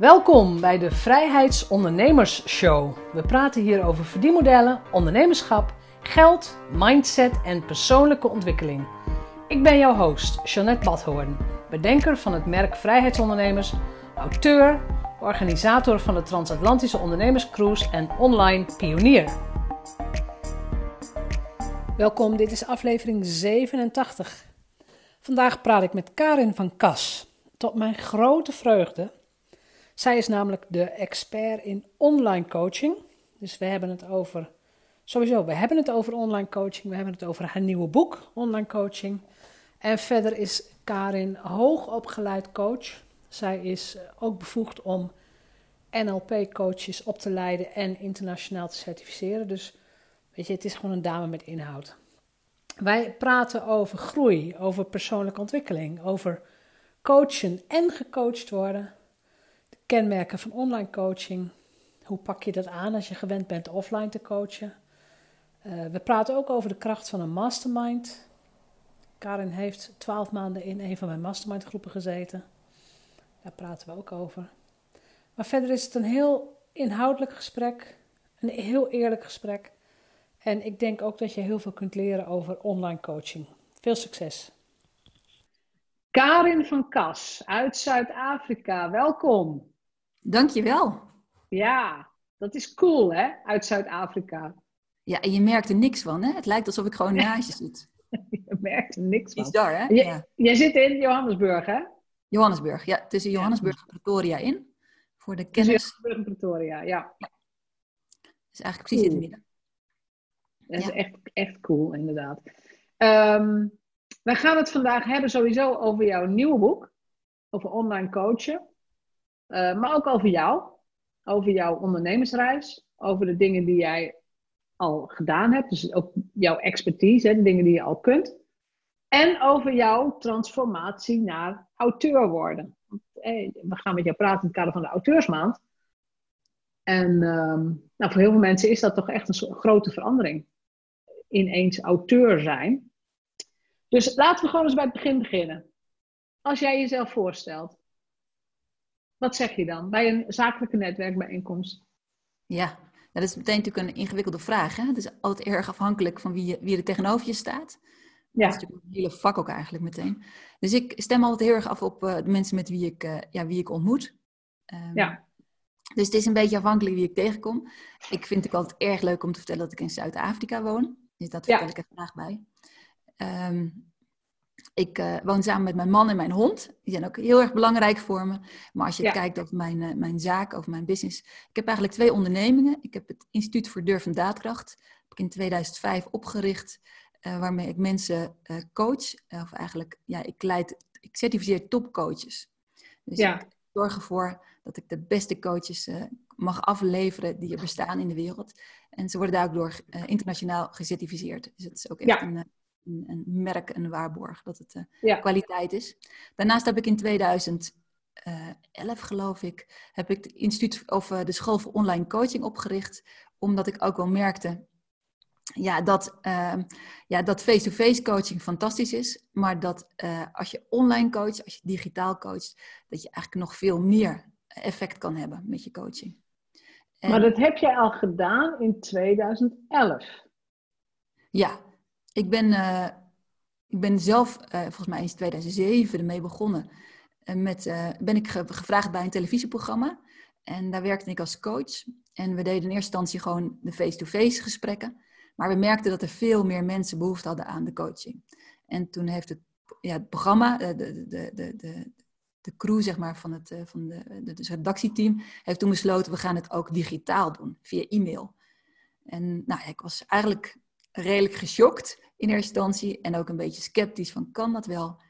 Welkom bij de Vrijheidsondernemers Show. We praten hier over verdienmodellen, ondernemerschap, geld, mindset en persoonlijke ontwikkeling. Ik ben jouw host, Jeanette Badhoorn, bedenker van het merk Vrijheidsondernemers, auteur, organisator van de Transatlantische Ondernemerscruise en online pionier. Welkom, dit is aflevering 87. Vandaag praat ik met Karin van Kas. Tot mijn grote vreugde. Zij is namelijk de expert in online coaching. Dus we hebben het over, sowieso, we hebben het over online coaching. We hebben het over haar nieuwe boek, Online Coaching. En verder is Karin hoogopgeleid coach. Zij is ook bevoegd om NLP-coaches op te leiden en internationaal te certificeren. Dus weet je, het is gewoon een dame met inhoud. Wij praten over groei, over persoonlijke ontwikkeling, over coachen en gecoacht worden. Kenmerken van online coaching. Hoe pak je dat aan als je gewend bent offline te coachen? Uh, we praten ook over de kracht van een mastermind. Karin heeft twaalf maanden in een van mijn mastermind groepen gezeten. Daar praten we ook over. Maar verder is het een heel inhoudelijk gesprek. Een heel eerlijk gesprek. En ik denk ook dat je heel veel kunt leren over online coaching. Veel succes! Karin van Kas uit Zuid-Afrika, welkom. Dankjewel. Ja, dat is cool hè, uit Zuid-Afrika. Ja, en je merkt er niks van hè? Het lijkt alsof ik gewoon naast je zit. je merkt er niks van. Bizar hè? ja. Jij zit in Johannesburg hè? Johannesburg, ja. Tussen Johannesburg en Pretoria in. Voor de kennis. Johannesburg en Pretoria, ja. ja. is eigenlijk precies in het midden. Dat is echt, echt cool, inderdaad. Um, wij gaan het vandaag hebben sowieso over jouw nieuwe boek. Over online coachen. Uh, maar ook over jou. Over jouw ondernemersreis. Over de dingen die jij al gedaan hebt. Dus ook jouw expertise, hè, de dingen die je al kunt. En over jouw transformatie naar auteur worden. We gaan met jou praten in het kader van de auteursmaand. En um, nou, voor heel veel mensen is dat toch echt een grote verandering. Ineens auteur zijn. Dus laten we gewoon eens bij het begin beginnen. Als jij jezelf voorstelt, wat zeg je dan bij een zakelijke netwerkbijeenkomst? Ja, dat is meteen natuurlijk een ingewikkelde vraag. Hè? Het is altijd erg afhankelijk van wie, je, wie er tegenover je staat. Ja. Dat is natuurlijk een hele vak ook eigenlijk meteen. Dus ik stem altijd heel erg af op uh, de mensen met wie ik, uh, ja, wie ik ontmoet. Um, ja. Dus het is een beetje afhankelijk wie ik tegenkom. Ik vind het altijd erg leuk om te vertellen dat ik in Zuid-Afrika woon. Dus dat vertel ja. ik er graag bij. Um, ik uh, woon samen met mijn man en mijn hond. Die zijn ook heel erg belangrijk voor me. Maar als je ja. kijkt over mijn, uh, mijn zaak, over mijn business. Ik heb eigenlijk twee ondernemingen. Ik heb het Instituut voor Durf en Daadkracht. Heb ik in 2005 opgericht. Uh, waarmee ik mensen coach. of eigenlijk, ja, ik leid, ik certificeer topcoaches. Dus ja. ik zorg ervoor dat ik de beste coaches mag afleveren die er bestaan in de wereld. En ze worden daar ook door internationaal gecertificeerd. Dus het is ook echt ja. een een, een merk, een waarborg dat het uh, kwaliteit is. Daarnaast heb ik in 2011, geloof ik, heb ik het instituut of uh, de school voor online coaching opgericht, omdat ik ook wel merkte ja, dat, uh, ja, dat face-to-face coaching fantastisch is, maar dat als je online coacht, als je digitaal coacht, dat je eigenlijk nog veel meer effect kan hebben met je coaching. En, maar dat heb jij al gedaan in 2011. Ja, ik ben, uh, ik ben zelf, uh, volgens mij in 2007 ermee begonnen. Uh, met, ben ik ge gevraagd bij een televisieprogramma. En daar werkte ik als coach. En we deden in eerste instantie gewoon de face-to-face -face gesprekken. Maar we merkten dat er veel meer mensen behoefte hadden aan de coaching. En toen heeft het, ja, het programma, de, de, de, de, de crew zeg maar, van het, van de, de, redactieteam, heeft toen besloten, we gaan het ook digitaal doen, via e-mail. En nou, ik was eigenlijk redelijk geschokt in eerste instantie en ook een beetje sceptisch van kan dat wel?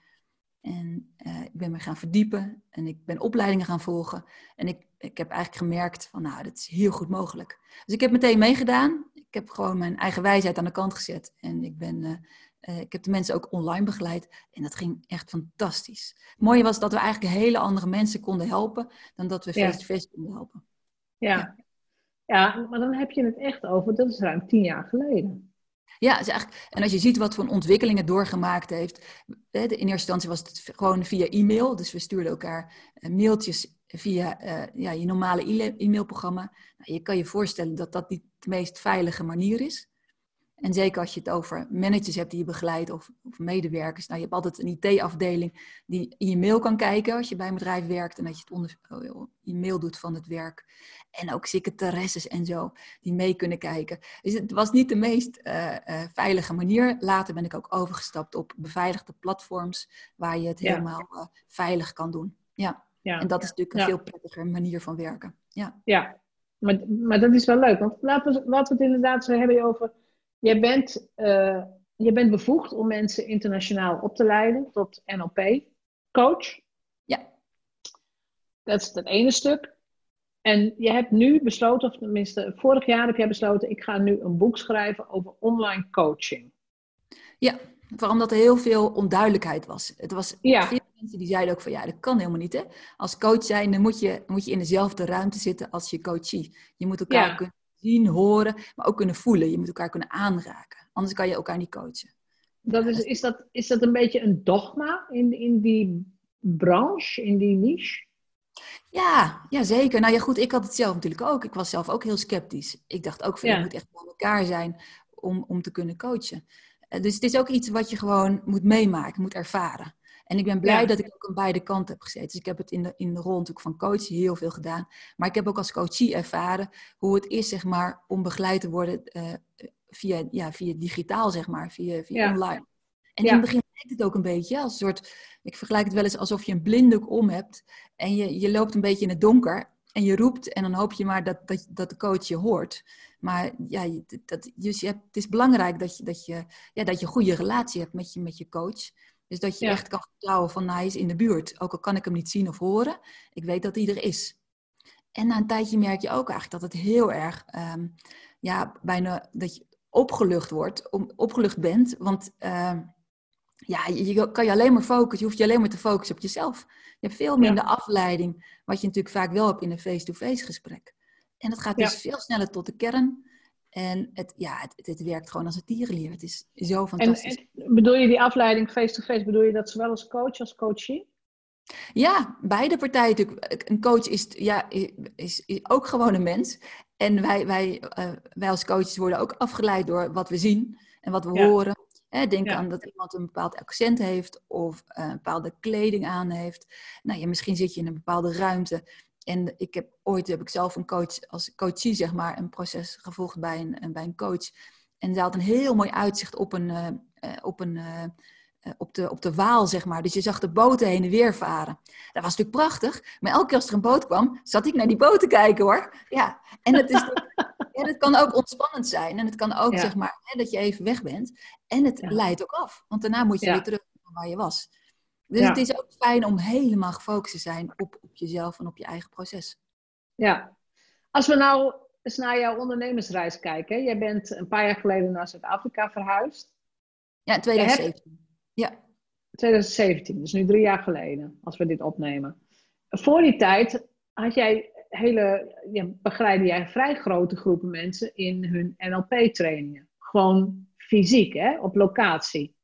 En uh, ik ben me gaan verdiepen en ik ben opleidingen gaan volgen. En ik, ik heb eigenlijk gemerkt van nou, dat is heel goed mogelijk. Dus ik heb meteen meegedaan. Ik heb gewoon mijn eigen wijsheid aan de kant gezet. En ik, ben, uh, uh, ik heb de mensen ook online begeleid. En dat ging echt fantastisch. Het mooie was dat we eigenlijk hele andere mensen konden helpen dan dat we face-to-face -face konden helpen. Ja. ja. Ja, maar dan heb je het echt over, dat is ruim tien jaar geleden. Ja, is eigenlijk, en als je ziet wat voor ontwikkelingen doorgemaakt heeft. In eerste instantie was het gewoon via e-mail. Dus we stuurden elkaar eh, mailtjes via ja, je normale e-mailprogramma. Nou, je kan je voorstellen dat dat niet de meest veilige manier is. En zeker als je het over managers hebt die je begeleidt of, of medewerkers. Nou, je hebt altijd een IT-afdeling die in je mail kan kijken als je bij een bedrijf werkt en dat je het onder oh, je mail doet van het werk. En ook secretaresses en zo die mee kunnen kijken. Dus het was niet de meest uh, uh, veilige manier. Later ben ik ook overgestapt op beveiligde platforms waar je het helemaal uh, veilig kan doen. Ja. ja. En dat is natuurlijk een veel prettiger manier van werken. Ja, ja. Maar, maar dat is wel leuk. Want laten we, laten we het inderdaad zo hebben over je bent, uh, je bent bevoegd om mensen internationaal op te leiden tot NLP-coach. Ja. Dat is het ene stuk. En je hebt nu besloten, of tenminste vorig jaar heb jij besloten, ik ga nu een boek schrijven over online coaching. Ja, waarom dat er heel veel onduidelijkheid was. Het was ja. veel mensen die zeiden ook van ja, dat kan helemaal niet. Hè? Als coach zijn, dan moet je, moet je in dezelfde ruimte zitten als je coachie. Je moet elkaar ja. kunnen zien, horen, maar ook kunnen voelen. Je moet elkaar kunnen aanraken. Anders kan je elkaar niet coachen. Dat is, is, dat, is dat een beetje een dogma in, in die branche, in die niche? Ja, ja, zeker. Nou ja, goed, ik had het zelf natuurlijk ook. Ik was zelf ook heel sceptisch. Ik dacht ook van, je moet echt bij elkaar zijn om, om te kunnen coachen. Eh, dus het is ook iets wat je gewoon moet meemaken, moet ervaren. En ik ben blij dat ik ook aan beide kanten heb gezeten. Dus ik heb het in de, in de rol natuurlijk van coach heel veel gedaan. Maar ik heb ook als coachie ervaren hoe het is, zeg maar, om begeleid te worden uh, via, ja, via digitaal, zeg maar, via, via online. En in het begin lijkt het ook een beetje als een soort, ik vergelijk het wel eens alsof je een blinddoek om hebt en je, je loopt een beetje in het donker en je roept en dan hoop je maar dat, dat, dat de coach je hoort. Maar ja, dat, dus je hebt, het is belangrijk dat je, dat, je, ja, dat je een goede relatie hebt met je, met je coach. Dus dat je echt kan vertrouwen van nou, hij is in de buurt. Ook al kan ik hem niet zien of horen, ik weet dat hij er is. En na een tijdje merk je ook eigenlijk dat het heel erg, um, ja, bijna dat je opgelucht wordt, om, opgelucht bent. Want uh, ja, je, kan je alleen maar focussen, je hoeft je alleen maar te focussen op jezelf. Je hebt veel minder afleiding, wat je natuurlijk vaak wel hebt in een face-to-face gesprek. En het gaat dus veel sneller tot de kern. En het, ja, het, het, werkt gewoon als een tierenlier. Het is zo fantastisch. En, bedoel je die afleiding face-to-face, bedoel je dat zowel als coach als coachie? Ja, beide partijen natuurlijk. Een coach is, ja, is, is ook gewoon een mens. En wij, wij, uh, wij als coaches worden ook afgeleid door wat we zien en wat we horen. denk aan dat iemand een bepaald accent heeft of uh, een bepaalde kleding aan heeft. Nou ja, misschien zit je in een bepaalde ruimte en ik heb ooit heb ik zelf een coach, als coachie zeg maar, een proces gevolgd bij een, bij een coach. En ze had een heel mooi uitzicht op, een, uh, op, een, uh, op, de, op de Waal, zeg maar. Dus je zag de boten heen en weer varen. Dat was natuurlijk prachtig. Maar elke keer als er een boot kwam, zat ik naar die boot te kijken hoor. Ja, en het, is, ja, het kan ook ontspannend zijn. En het kan ook, zeg maar, hè, dat je even weg bent. En het leidt ook af. Want daarna moet je weer terug naar waar je was. Dus het is ook fijn om helemaal gefocust te zijn op, op jezelf en op je eigen proces. Ja. Als we nou eens naar jouw ondernemersreis kijken. Jij bent een paar jaar geleden naar Zuid-Afrika verhuisd. Ja, 2017. Ja. 2017, dus nu drie jaar geleden, als we dit opnemen. Voor die tijd had jij hele, ja, begeleidde jij vrij grote groepen mensen in hun NLP-trainingen. Gewoon fysiek, hè, op locatie.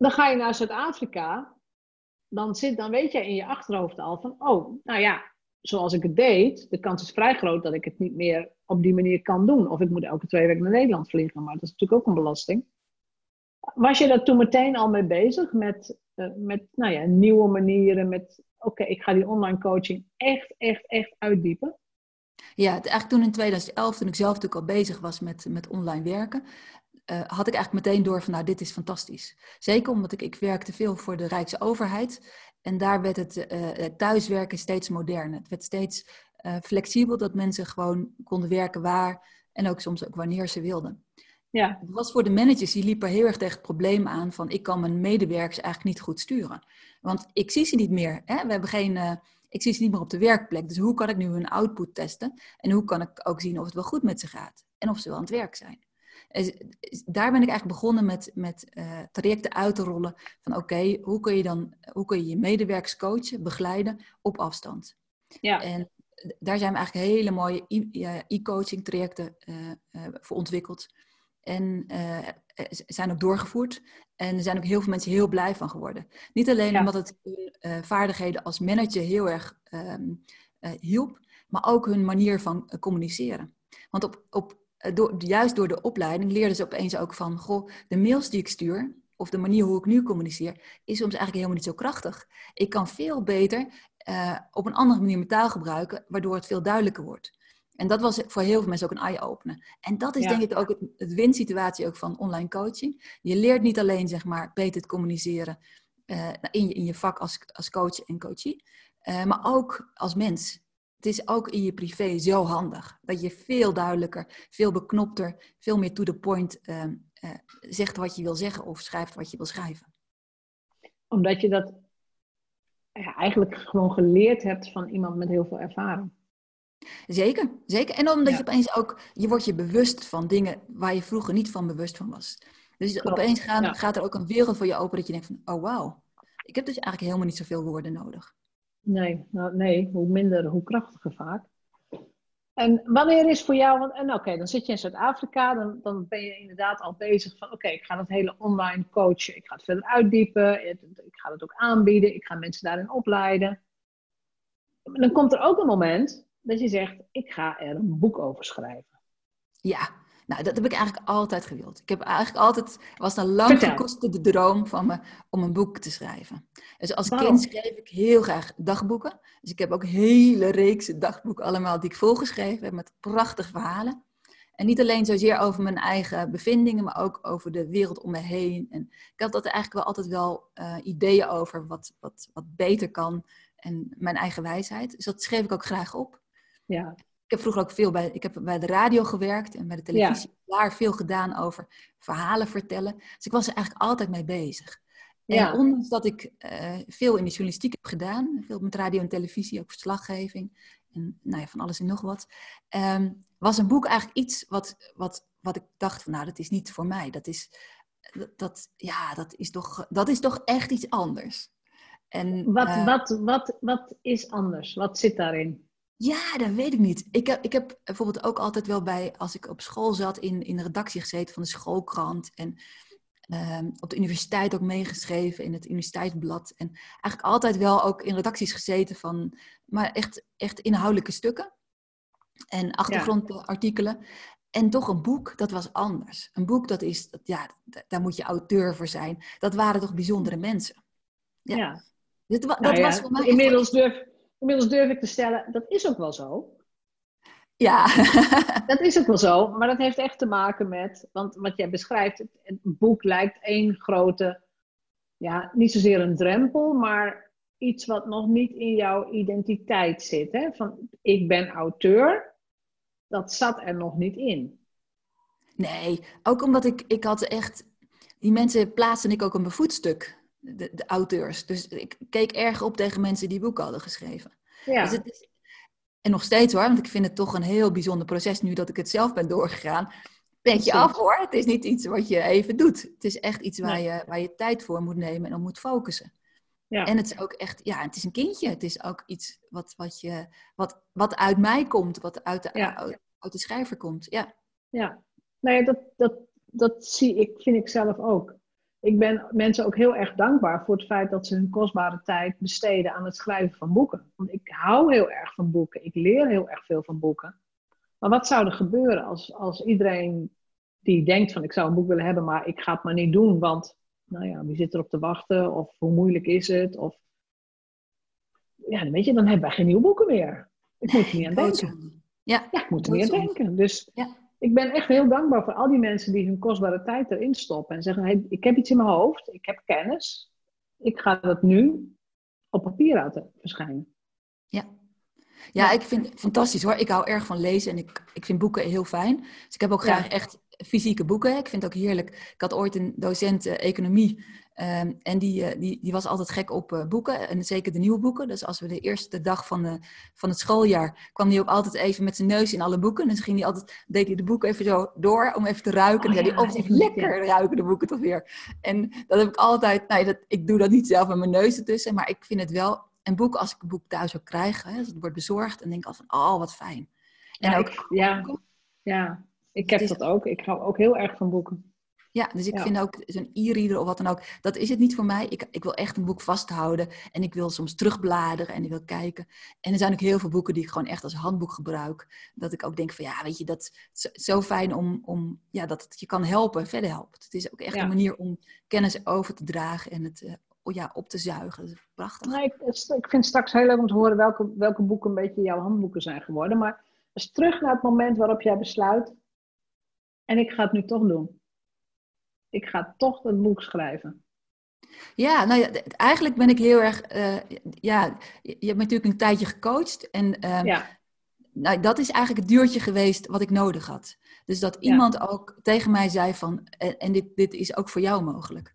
Dan ga je naar Zuid-Afrika, dan, dan weet jij in je achterhoofd al van, oh, nou ja, zoals ik het deed, de kans is vrij groot dat ik het niet meer op die manier kan doen. Of ik moet elke twee weken naar Nederland vliegen, maar dat is natuurlijk ook een belasting. Was je daar toen meteen al mee bezig met, uh, met nou ja, nieuwe manieren, met oké, ik ga die online coaching echt, echt, echt uitdiepen? Ja, eigenlijk toen in 2011, toen ik zelf natuurlijk al bezig was met, met online werken, uh, had ik eigenlijk meteen door van nou, dit is fantastisch. Zeker omdat ik, ik werkte veel voor de Rijksoverheid en daar werd het uh, thuiswerken steeds moderner. Het werd steeds uh, flexibel dat mensen gewoon konden werken waar en ook soms ook wanneer ze wilden. Ja. Het was voor de managers, die liepen heel erg tegen het probleem aan van ik kan mijn medewerkers eigenlijk niet goed sturen. Want ik zie ze niet meer. Hè? We hebben geen, ik zie ze niet meer op de werkplek. Dus hoe kan ik nu hun output testen? En hoe kan ik ook zien of het wel goed met ze gaat? En of ze wel aan het werk zijn? Daar ben ik eigenlijk begonnen met, met uh, trajecten uit te rollen van oké, hoe kun je dan hoe kun je, je medewerkers coachen, begeleiden op afstand. Ja. En daar zijn we eigenlijk hele mooie e-coaching trajecten uh, uh, voor ontwikkeld. En zijn ook doorgevoerd. En er zijn ook heel veel mensen heel blij van geworden. Niet alleen omdat het hun vaardigheden als manager heel erg ehm, hielp, maar ook hun manier van communiceren. Want op, op, door, juist door de opleiding leerden ze opeens ook van, goh, de mails die ik stuur, of de manier hoe ik nu communiceer, is soms eigenlijk helemaal niet zo krachtig. Ik kan veel beter op een andere manier metaal gebruiken, waardoor het veel duidelijker wordt. En dat was voor heel veel mensen ook een eye-opener. En dat is denk ik ook het, het win-situatie ook van online coaching. Je leert niet alleen zeg maar beter te communiceren uh, in, je, in je vak als, als coach en coachie, uh, maar ook als mens. Het is ook in je privé zo handig dat je veel duidelijker, veel beknopter, veel meer to the point uh, zegt wat je wil zeggen of schrijft wat je wil schrijven. Omdat je dat ja, eigenlijk gewoon geleerd hebt van iemand met heel veel ervaring. Zeker, zeker. En omdat je opeens ook, je wordt je bewust van dingen waar je vroeger niet van bewust van was. Dus opeens gaat, gaat er ook een wereld voor je open dat je denkt van, oh wauw, ik heb dus eigenlijk helemaal niet zoveel woorden nodig. Nee, nou, nee, hoe minder, hoe krachtiger vaak. En wanneer is voor jou, want, en oké, dan zit je in Zuid-Afrika, dan, dan ben je inderdaad al bezig van, oké, ik ga dat hele online coachen, ik ga het verder uitdiepen, ik ga het ook aanbieden, ik ga mensen daarin opleiden. Dan komt er ook een moment dat je zegt, ik ga er een boek over schrijven. Ja, nou, dat heb ik eigenlijk altijd gewild. Ik heb eigenlijk altijd, was een lang gekoste droom van me om een boek te schrijven. Dus als kind schreef ik heel graag dagboeken. Dus ik heb ook hele reeksen dagboeken allemaal die ik volgeschreven heb met prachtige verhalen. En niet alleen zozeer over mijn eigen bevindingen, maar ook over de wereld om me heen. En ik had dat eigenlijk wel altijd wel uh, ideeën over wat, wat, wat beter kan en mijn eigen wijsheid. Dus dat schreef ik ook graag op. Ja. Ik heb vroeger ook veel bij, ik heb bij de radio gewerkt en bij de televisie. Daar veel gedaan over verhalen vertellen. Dus ik was er eigenlijk altijd mee bezig. En ja. ondanks dat ik uh, veel in de journalistiek heb gedaan, veel met radio en televisie, ook verslaggeving en nou ja, van alles en nog wat, um, was een boek eigenlijk iets wat, wat, wat ik dacht van nou, dat is niet voor mij. Dat is, dat, dat ja, dat is, toch, dat is toch echt iets anders. En, wat, uh, wat, wat, wat is anders? Wat zit daarin? Ja, dat weet ik niet. Ik heb, ik heb bijvoorbeeld ook altijd wel bij, als ik op school zat, in, in de redactie gezeten van de schoolkrant. En um, op de universiteit ook meegeschreven in het universiteitsblad. En eigenlijk altijd wel ook in redacties gezeten van, maar echt, echt inhoudelijke stukken. En achtergrondartikelen. Ja. En toch een boek, dat was anders. Een boek, dat is, dat, ja, daar moet je auteur voor zijn. Dat waren toch bijzondere mensen. Ja. ja. Dat, dat nou ja, was voor mij inmiddels durf, Inmiddels durf ik te stellen, dat is ook wel zo. Ja. dat is ook wel zo, maar dat heeft echt te maken met, want wat jij beschrijft, het, boek lijkt één grote, ja, niet zozeer een drempel, maar iets wat nog niet in jouw identiteit zit. Hè? Van, ik ben auteur, dat zat er nog niet in. Nee, ook omdat ik, ik had echt, die mensen plaatsen ik ook een bevoetstuk de, de, auteurs. Dus ik keek erg op tegen mensen die boeken hadden geschreven. Ja. Dus het is, en nog steeds hoor, want ik vind het toch een heel bijzonder proces nu dat ik het zelf ben doorgegaan. Denk je af hoor, het is niet iets wat je even doet. Het is echt iets waar, je, waar je tijd voor moet nemen en op moet focussen. Ja. En het is ook echt, ja, het is een kindje. Het is ook iets wat, wat, je, wat, wat uit mij komt, wat uit de, ja. uit, uit de schrijver komt. Ja, ja. Nou ja, dat, dat, dat zie ik, vind ik zelf ook ik ben mensen ook heel erg dankbaar voor het feit dat ze hun kostbare tijd besteden aan het schrijven van boeken. Want ik hou heel erg van boeken. Ik leer heel erg veel van boeken. Maar wat zou er gebeuren als, als iedereen die denkt van ik zou een boek willen hebben, maar ik ga het maar niet doen, want nou ja, wie zit erop te wachten? Of hoe moeilijk is het? Of ja, dan weet je, dan hebben wij geen nieuwe boeken meer. Ik moet er niet aan denken. Ja, ja ik moet er niet aan denken. Dus ja ik ben echt heel dankbaar voor al die mensen die hun kostbare tijd erin stoppen. En zeggen, hey, ik heb iets in mijn hoofd, ik heb kennis. Ik ga dat nu op papier laten verschijnen. Ja. Ja, ik vind het fantastisch hoor. Ik hou erg van lezen en ik, ik vind boeken heel fijn. Dus ik heb ook graag echt fysieke boeken. Ik vind het ook heerlijk. Ik had ooit een docent uh, economie Um, en die, uh, die, die was altijd gek op uh, boeken, en zeker de nieuwe boeken. Dus als we de eerste dag van, de, van het schooljaar, kwam hij ook altijd even met zijn neus in alle boeken. En dan ging hij altijd, deed hij de boeken even zo door om even te ruiken. Oh, en dan zei hij, oh, lekker ruiken de boeken toch weer. En dat heb ik altijd, nou, dat, ik doe dat niet zelf met mijn neus ertussen, maar ik vind het wel, een boek, als ik een boek thuis ook krijg, hè, als het wordt bezorgd, dan denk ik altijd van, oh, wat fijn. En ja, ook, ik, ja, ja, ik heb dat ook. Ik hou ook heel erg van boeken. Ja, dus ik vind ook zo'n e-reader of wat dan ook, dat is het niet voor mij. Ik, ik wil echt een boek vasthouden en ik wil soms terugbladeren en ik wil kijken. En er zijn ook heel veel boeken die ik gewoon echt als handboek gebruik. Dat ik ook denk van ja, weet je, dat is zo fijn om, om ja, dat het je kan helpen, verder helpt. Het is ook echt een manier om kennis over te dragen en het uh, ja, op te zuigen. Dat is prachtig. Nee, ik, ik vind straks heel leuk om te horen welke, welke boeken een beetje jouw handboeken zijn geworden. Maar dus terug naar het moment waarop jij besluit, en ik ga het nu toch doen ik ga toch een boek schrijven. Ja, nou ja, eigenlijk ben ik heel erg. Uh, ja, je hebt natuurlijk een tijdje gecoacht. En um, ja. nou, dat is eigenlijk het duurtje geweest wat ik nodig had. Dus dat iemand ook tegen mij zei van. En, en, dit, dit is ook voor jou mogelijk.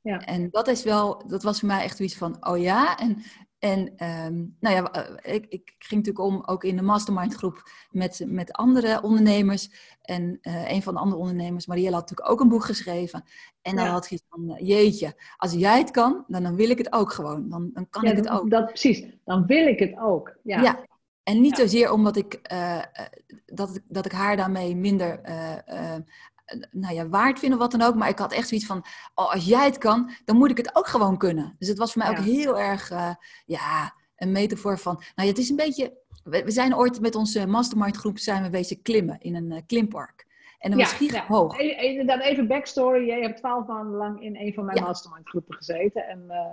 Ja. En dat is wel, dat was voor mij echt iets van, oh ja. En en ehm, nou ja, eh, ik, ik, ging natuurlijk om ook in de mastermind groep met, met andere ondernemers. En uh, een van de andere ondernemers, Marielle, had natuurlijk ook een boek geschreven. En dan had ik van, eh, jeetje, als jij het kan, dan, dan wil ik het ook gewoon. Dan, dan kan ik het ook. Dat, precies, dan wil ik het ook. Ja. ja. En niet zozeer omdat ik, dat, dat ik haar daarmee minder nou ja, waard vinden of wat dan ook. Maar ik had echt zoiets van, oh, als jij het kan, dan moet ik het ook gewoon kunnen. Dus het was voor mij ook heel erg, uh, ja, een metafoor van, nou ja, het is een beetje, we, zijn ooit met onze mastermind groep zijn we wezen klimmen in een uh, klimpark. En dat was giga ja. hoog. Dan even backstory. Jij hebt twaalf maanden lang in een van mijn mastermind groepen gezeten. En, uh,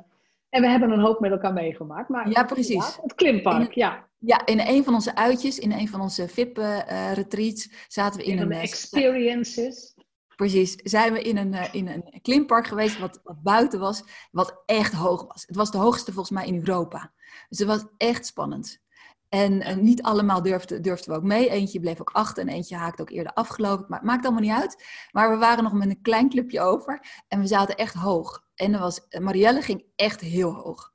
en we hebben een hoop met elkaar meegemaakt. Maar ja, precies. het klimpark, ja. Ja, in een van onze uitjes, in een van onze VIP-retreats, zaten we in, in een... experiences. Precies, zijn we in een, uh, in een klimpark geweest wat, wat buiten was, wat echt hoog was. Het was de hoogste volgens mij in Europa. Dus het was echt spannend. En uh, niet allemaal durfden, durfden we ook mee. Eentje bleef ook achter en eentje haakte ook eerder afgelopen. Maar het maakt allemaal niet uit. Maar we waren nog met een klein clubje over en we zaten echt hoog. En er was, Marielle ging echt heel hoog.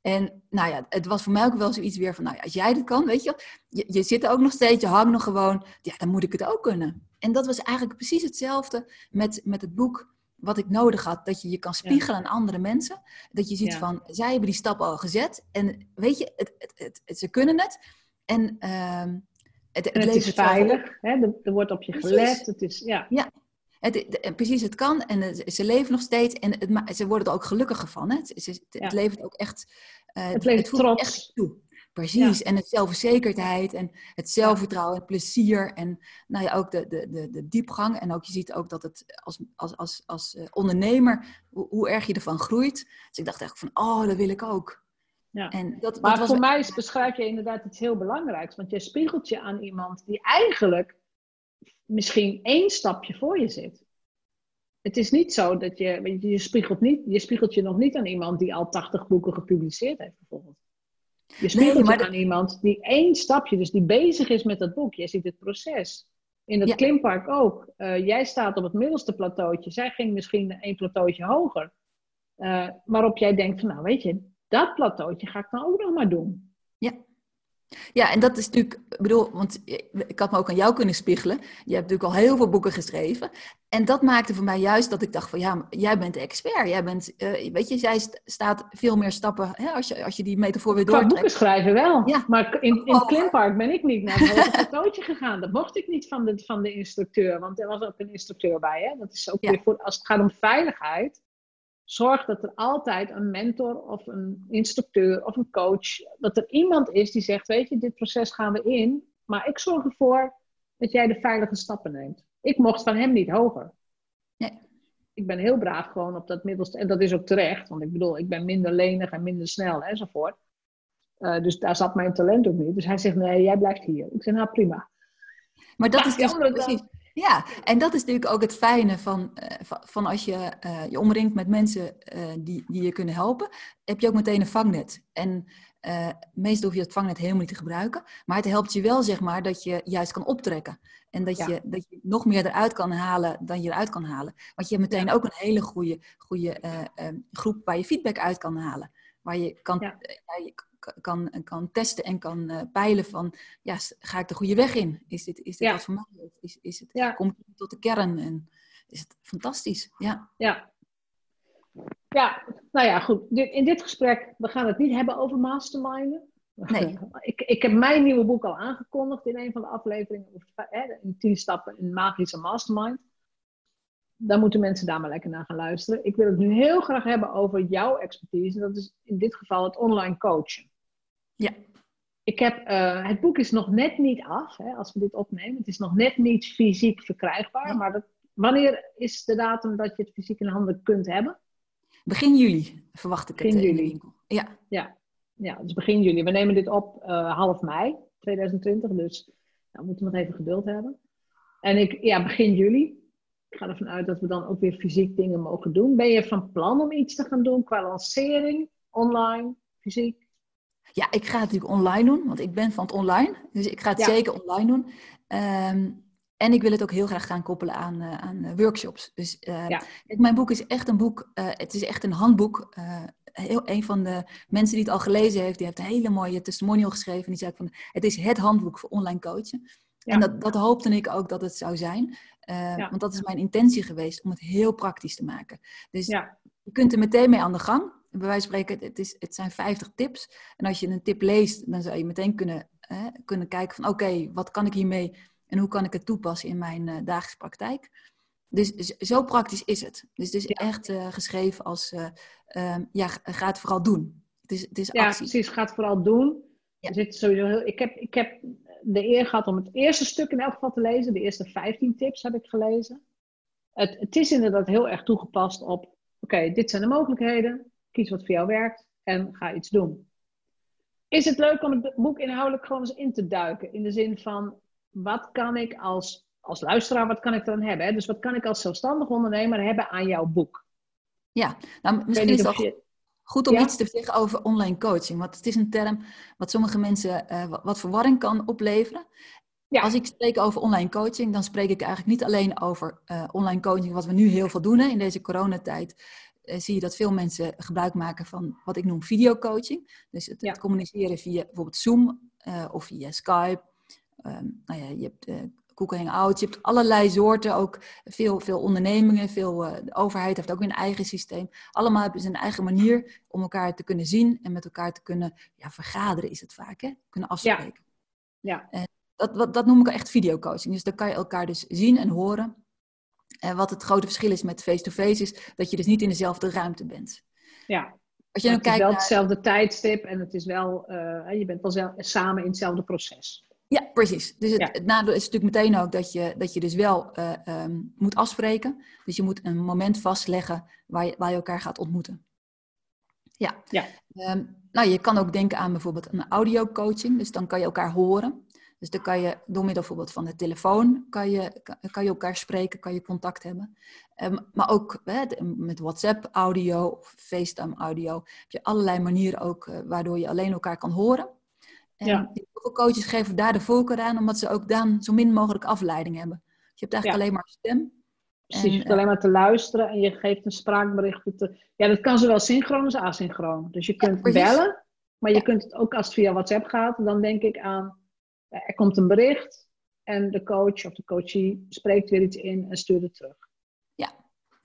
En nou ja, het was voor mij ook wel zoiets weer van, nou ja, als jij dit kan, weet je, je, je zit er ook nog steeds, je hangt nog gewoon, ja, dan moet ik het ook kunnen. En dat was eigenlijk precies hetzelfde met, met het boek wat ik nodig had. Dat je je kan spiegelen aan andere mensen. Dat je ziet van, zij hebben die stap al gezet. En weet je, het, het, het, ze kunnen het. En, uh, het, het is veilig, hè? Er, wordt op je gelet. Het is, ja. ja, het, precies, het kan en ze leven nog steeds en het, ze worden er ook gelukkiger van. Hè? Het, het, levert ook echt. Uh, het levert trots. Echt toe. Precies, en het zelfverzekerdheid en het zelfvertrouwen, het plezier en nou ja, ook de, de, de, de diepgang. En ook je ziet ook dat het als, als, als, als eh, ondernemer, hoe, hoe erg je ervan groeit. Dus ik dacht echt van, oh, dat wil ik ook. Ja. En dat, maar voor mij is, beschrijf je inderdaad iets heel belangrijks. Want je spiegelt je aan iemand die eigenlijk misschien één stapje voor je zit. Het is niet zo dat je, je, spiegelt, niet, je spiegelt je nog niet aan iemand die al 80 boeken gepubliceerd heeft, bijvoorbeeld. Je spiegelt nee, je aan iemand die één stapje, dus die bezig is met dat boek. Je ziet het proces. In het klimpark ook. Uh, jij staat op het middelste plateautje. Zij ging misschien één plateautje hoger. Uh, waarop jij denkt van, nou weet je, dat plateautje ga ik dan ook nog maar doen. Ja. En dat is natuurlijk, ik bedoel, want ik had me ook aan jou kunnen spiegelen. Je hebt natuurlijk al heel veel boeken geschreven. En dat maakte voor mij juist dat ik dacht van ja, jij bent de expert. Jij bent, uh, weet je, jij staat veel meer stappen, hè, als, je, als je die metafoor weer doortrekt. boeken schrijven wel, ja. maar in, in het klimpark ben ik niet naar het hoge gegaan. Dat mocht ik niet van de, van de instructeur, want er was ook een instructeur bij. Hè? Dat is ook weer voor, als het gaat om veiligheid zorg dat er altijd een mentor of een instructeur of een coach, dat er iemand is die zegt, weet je, dit proces gaan we in, maar ik zorg ervoor dat jij de veilige stappen neemt. Ik mocht van hem niet hoger. Nee. Ik ben heel braaf gewoon op dat middelste, en dat is ook terecht, want ik bedoel, ik ben minder lenig en minder snel enzovoort. Uh, dus daar zat mijn talent ook niet. Dus hij zegt, nee, jij blijft hier. Ik zeg, nou prima. Maar dat is dus precies... Ja, en dat is natuurlijk ook het fijne van, uh, van als je uh, je omringt met mensen uh, die, die je kunnen helpen, heb je ook meteen een vangnet. En meestal hoef je het vangnet helemaal niet te gebruiken, maar het helpt je wel, zeg maar, dat je juist kan optrekken. En dat, je, dat je nog meer eruit kan halen dan je eruit kan halen. Want je hebt meteen ook een hele goede, goede groep waar je feedback uit kan halen. Waar je kan, ja. je kan, kan testen en kan uh, peilen van, ja, ga ik de goede weg in? Is dit, is dit ja. wat voor mij? Is, is het, ja. Komt het tot de kern? En is het fantastisch? Ja. ja. Ja, nou ja, goed. In dit gesprek, we gaan het niet hebben over masterminden. Nee. ik, ik heb mijn nieuwe boek al aangekondigd in een van de afleveringen. In 10 stappen in magische mastermind. Dan moeten mensen daar maar lekker naar gaan luisteren. Ik wil het nu heel graag hebben over jouw expertise. Dat is in dit geval het online coachen. Ja. Ik heb, uh, het boek is nog net niet af, hè, als we dit opnemen. Het is nog net niet fysiek verkrijgbaar. Maar dat, wanneer is de datum dat je het fysiek in handen kunt hebben? Begin juli verwacht ik begin het juli. winkel. Ja. ja. Ja, dus begin juli. We nemen dit op uh, half mei 2020. Dus nou, we moeten nog even geduld hebben. En ik, ja, begin juli ga ervan uit dat we dan ook weer fysiek dingen mogen doen. Ben je van plan om iets te gaan doen qua lancering, online, fysiek? Ja, ik ga het natuurlijk online doen, want ik ben van het online. Dus ik ga het zeker online doen. Um, en ik wil het ook heel graag gaan koppelen aan, uh, aan uh, workshops. Dus uh, ja. mijn boek is echt een boek, het is echt een handboek. heel, een van de mensen die het al gelezen heeft, die heeft een hele mooie testimonial geschreven. Die zei van, het is het handboek voor online coachen. Ja. En dat, dat hoopte ik ook dat het zou zijn. Uh, Want dat is mijn intentie geweest om het heel praktisch te maken. Dus ja. je kunt er meteen mee aan de gang. Bij wijze van spreken, het, is, het zijn 50 tips. En als je een tip leest, dan zou je meteen kunnen, uh, kunnen kijken van oké, wat kan ik hiermee en hoe kan ik het toepassen in mijn uh, dagelijkse praktijk. Dus zo praktisch is het. Dus het is ja. echt geschreven als, ehm, ja, ga het vooral doen. Het is, het is ja, precies, ga het vooral doen. Er zit sowieso heel, ik, heb, ik heb de eer gehad om het eerste stuk in elk geval te lezen. De eerste 15 tips heb ik gelezen. Het, het is inderdaad heel erg toegepast op: oké, dit zijn de mogelijkheden. Kies wat voor jou werkt en ga iets doen. Is het leuk om het boek inhoudelijk gewoon eens in te duiken? In de zin van: wat kan ik als, als luisteraar, wat kan ik dan hebben? Hè? Dus wat kan ik als zelfstandig ondernemer hebben aan jouw boek? Ja, nou misschien is je... Goed om iets te zeggen over online coaching. Want het is een term wat sommige mensen uh, wat verwarring kan opleveren. Ja. Als ik spreek over online coaching, dan spreek ik eigenlijk niet alleen over uh, online coaching, wat we nu heel veel doen. Hè. In deze coronatijd uh, zie je dat veel mensen gebruik maken van wat ik noem videocoaching. Dus het, ja. het communiceren via bijvoorbeeld Zoom of via Skype. Um, nou ja, je hebt Google Hangout. Je hebt allerlei soorten, ook veel, veel ondernemingen, veel, uh, de overheid heeft ook een eigen systeem. Allemaal hebben ze een eigen manier om elkaar te kunnen zien en met elkaar te kunnen ja, vergaderen, is het vaak, hè? kunnen afspreken. Ja. ja. En dat, wat, dat noem ik echt videocoaching. Dus dan kan je elkaar dus zien en horen. En wat het grote verschil is met face-to-face is dat je dus niet in dezelfde ruimte bent. Ja, als je dan het kijkt is wel hetzelfde tijdstip en het is wel, uh, je bent wel samen in hetzelfde proces. Ja, precies. Dus het, het, nadeel is natuurlijk meteen ook dat je, dat je dus wel uh, um, moet afspreken. Dus je moet een moment vastleggen waar je, waar je elkaar gaat ontmoeten. Ja. ja. Um, nou, je kan ook denken aan bijvoorbeeld een audio coaching. Dus dan kan je elkaar horen. Dus dan kan je door middel bijvoorbeeld van de telefoon kan je, kan je elkaar spreken, kan je contact hebben. Um, maar ook hè, met WhatsApp audio of FaceTime audio heb je allerlei manieren ook uh, waardoor je alleen elkaar kan horen. En ja. veel coaches geven daar de voorkeur aan, omdat ze ook dan zo min mogelijk afleiding hebben. Je hebt eigenlijk alleen maar stem. Precies, en, je hebt alleen maar te luisteren en je geeft een spraakbericht. Te... Ja, dat kan zowel synchroon als asynchroon. Dus je kunt ja, bellen, maar je kunt het ook als het via WhatsApp gaat, dan denk ik aan, er komt een bericht en de coach of de coachie spreekt weer iets in en stuurt het terug. Ja.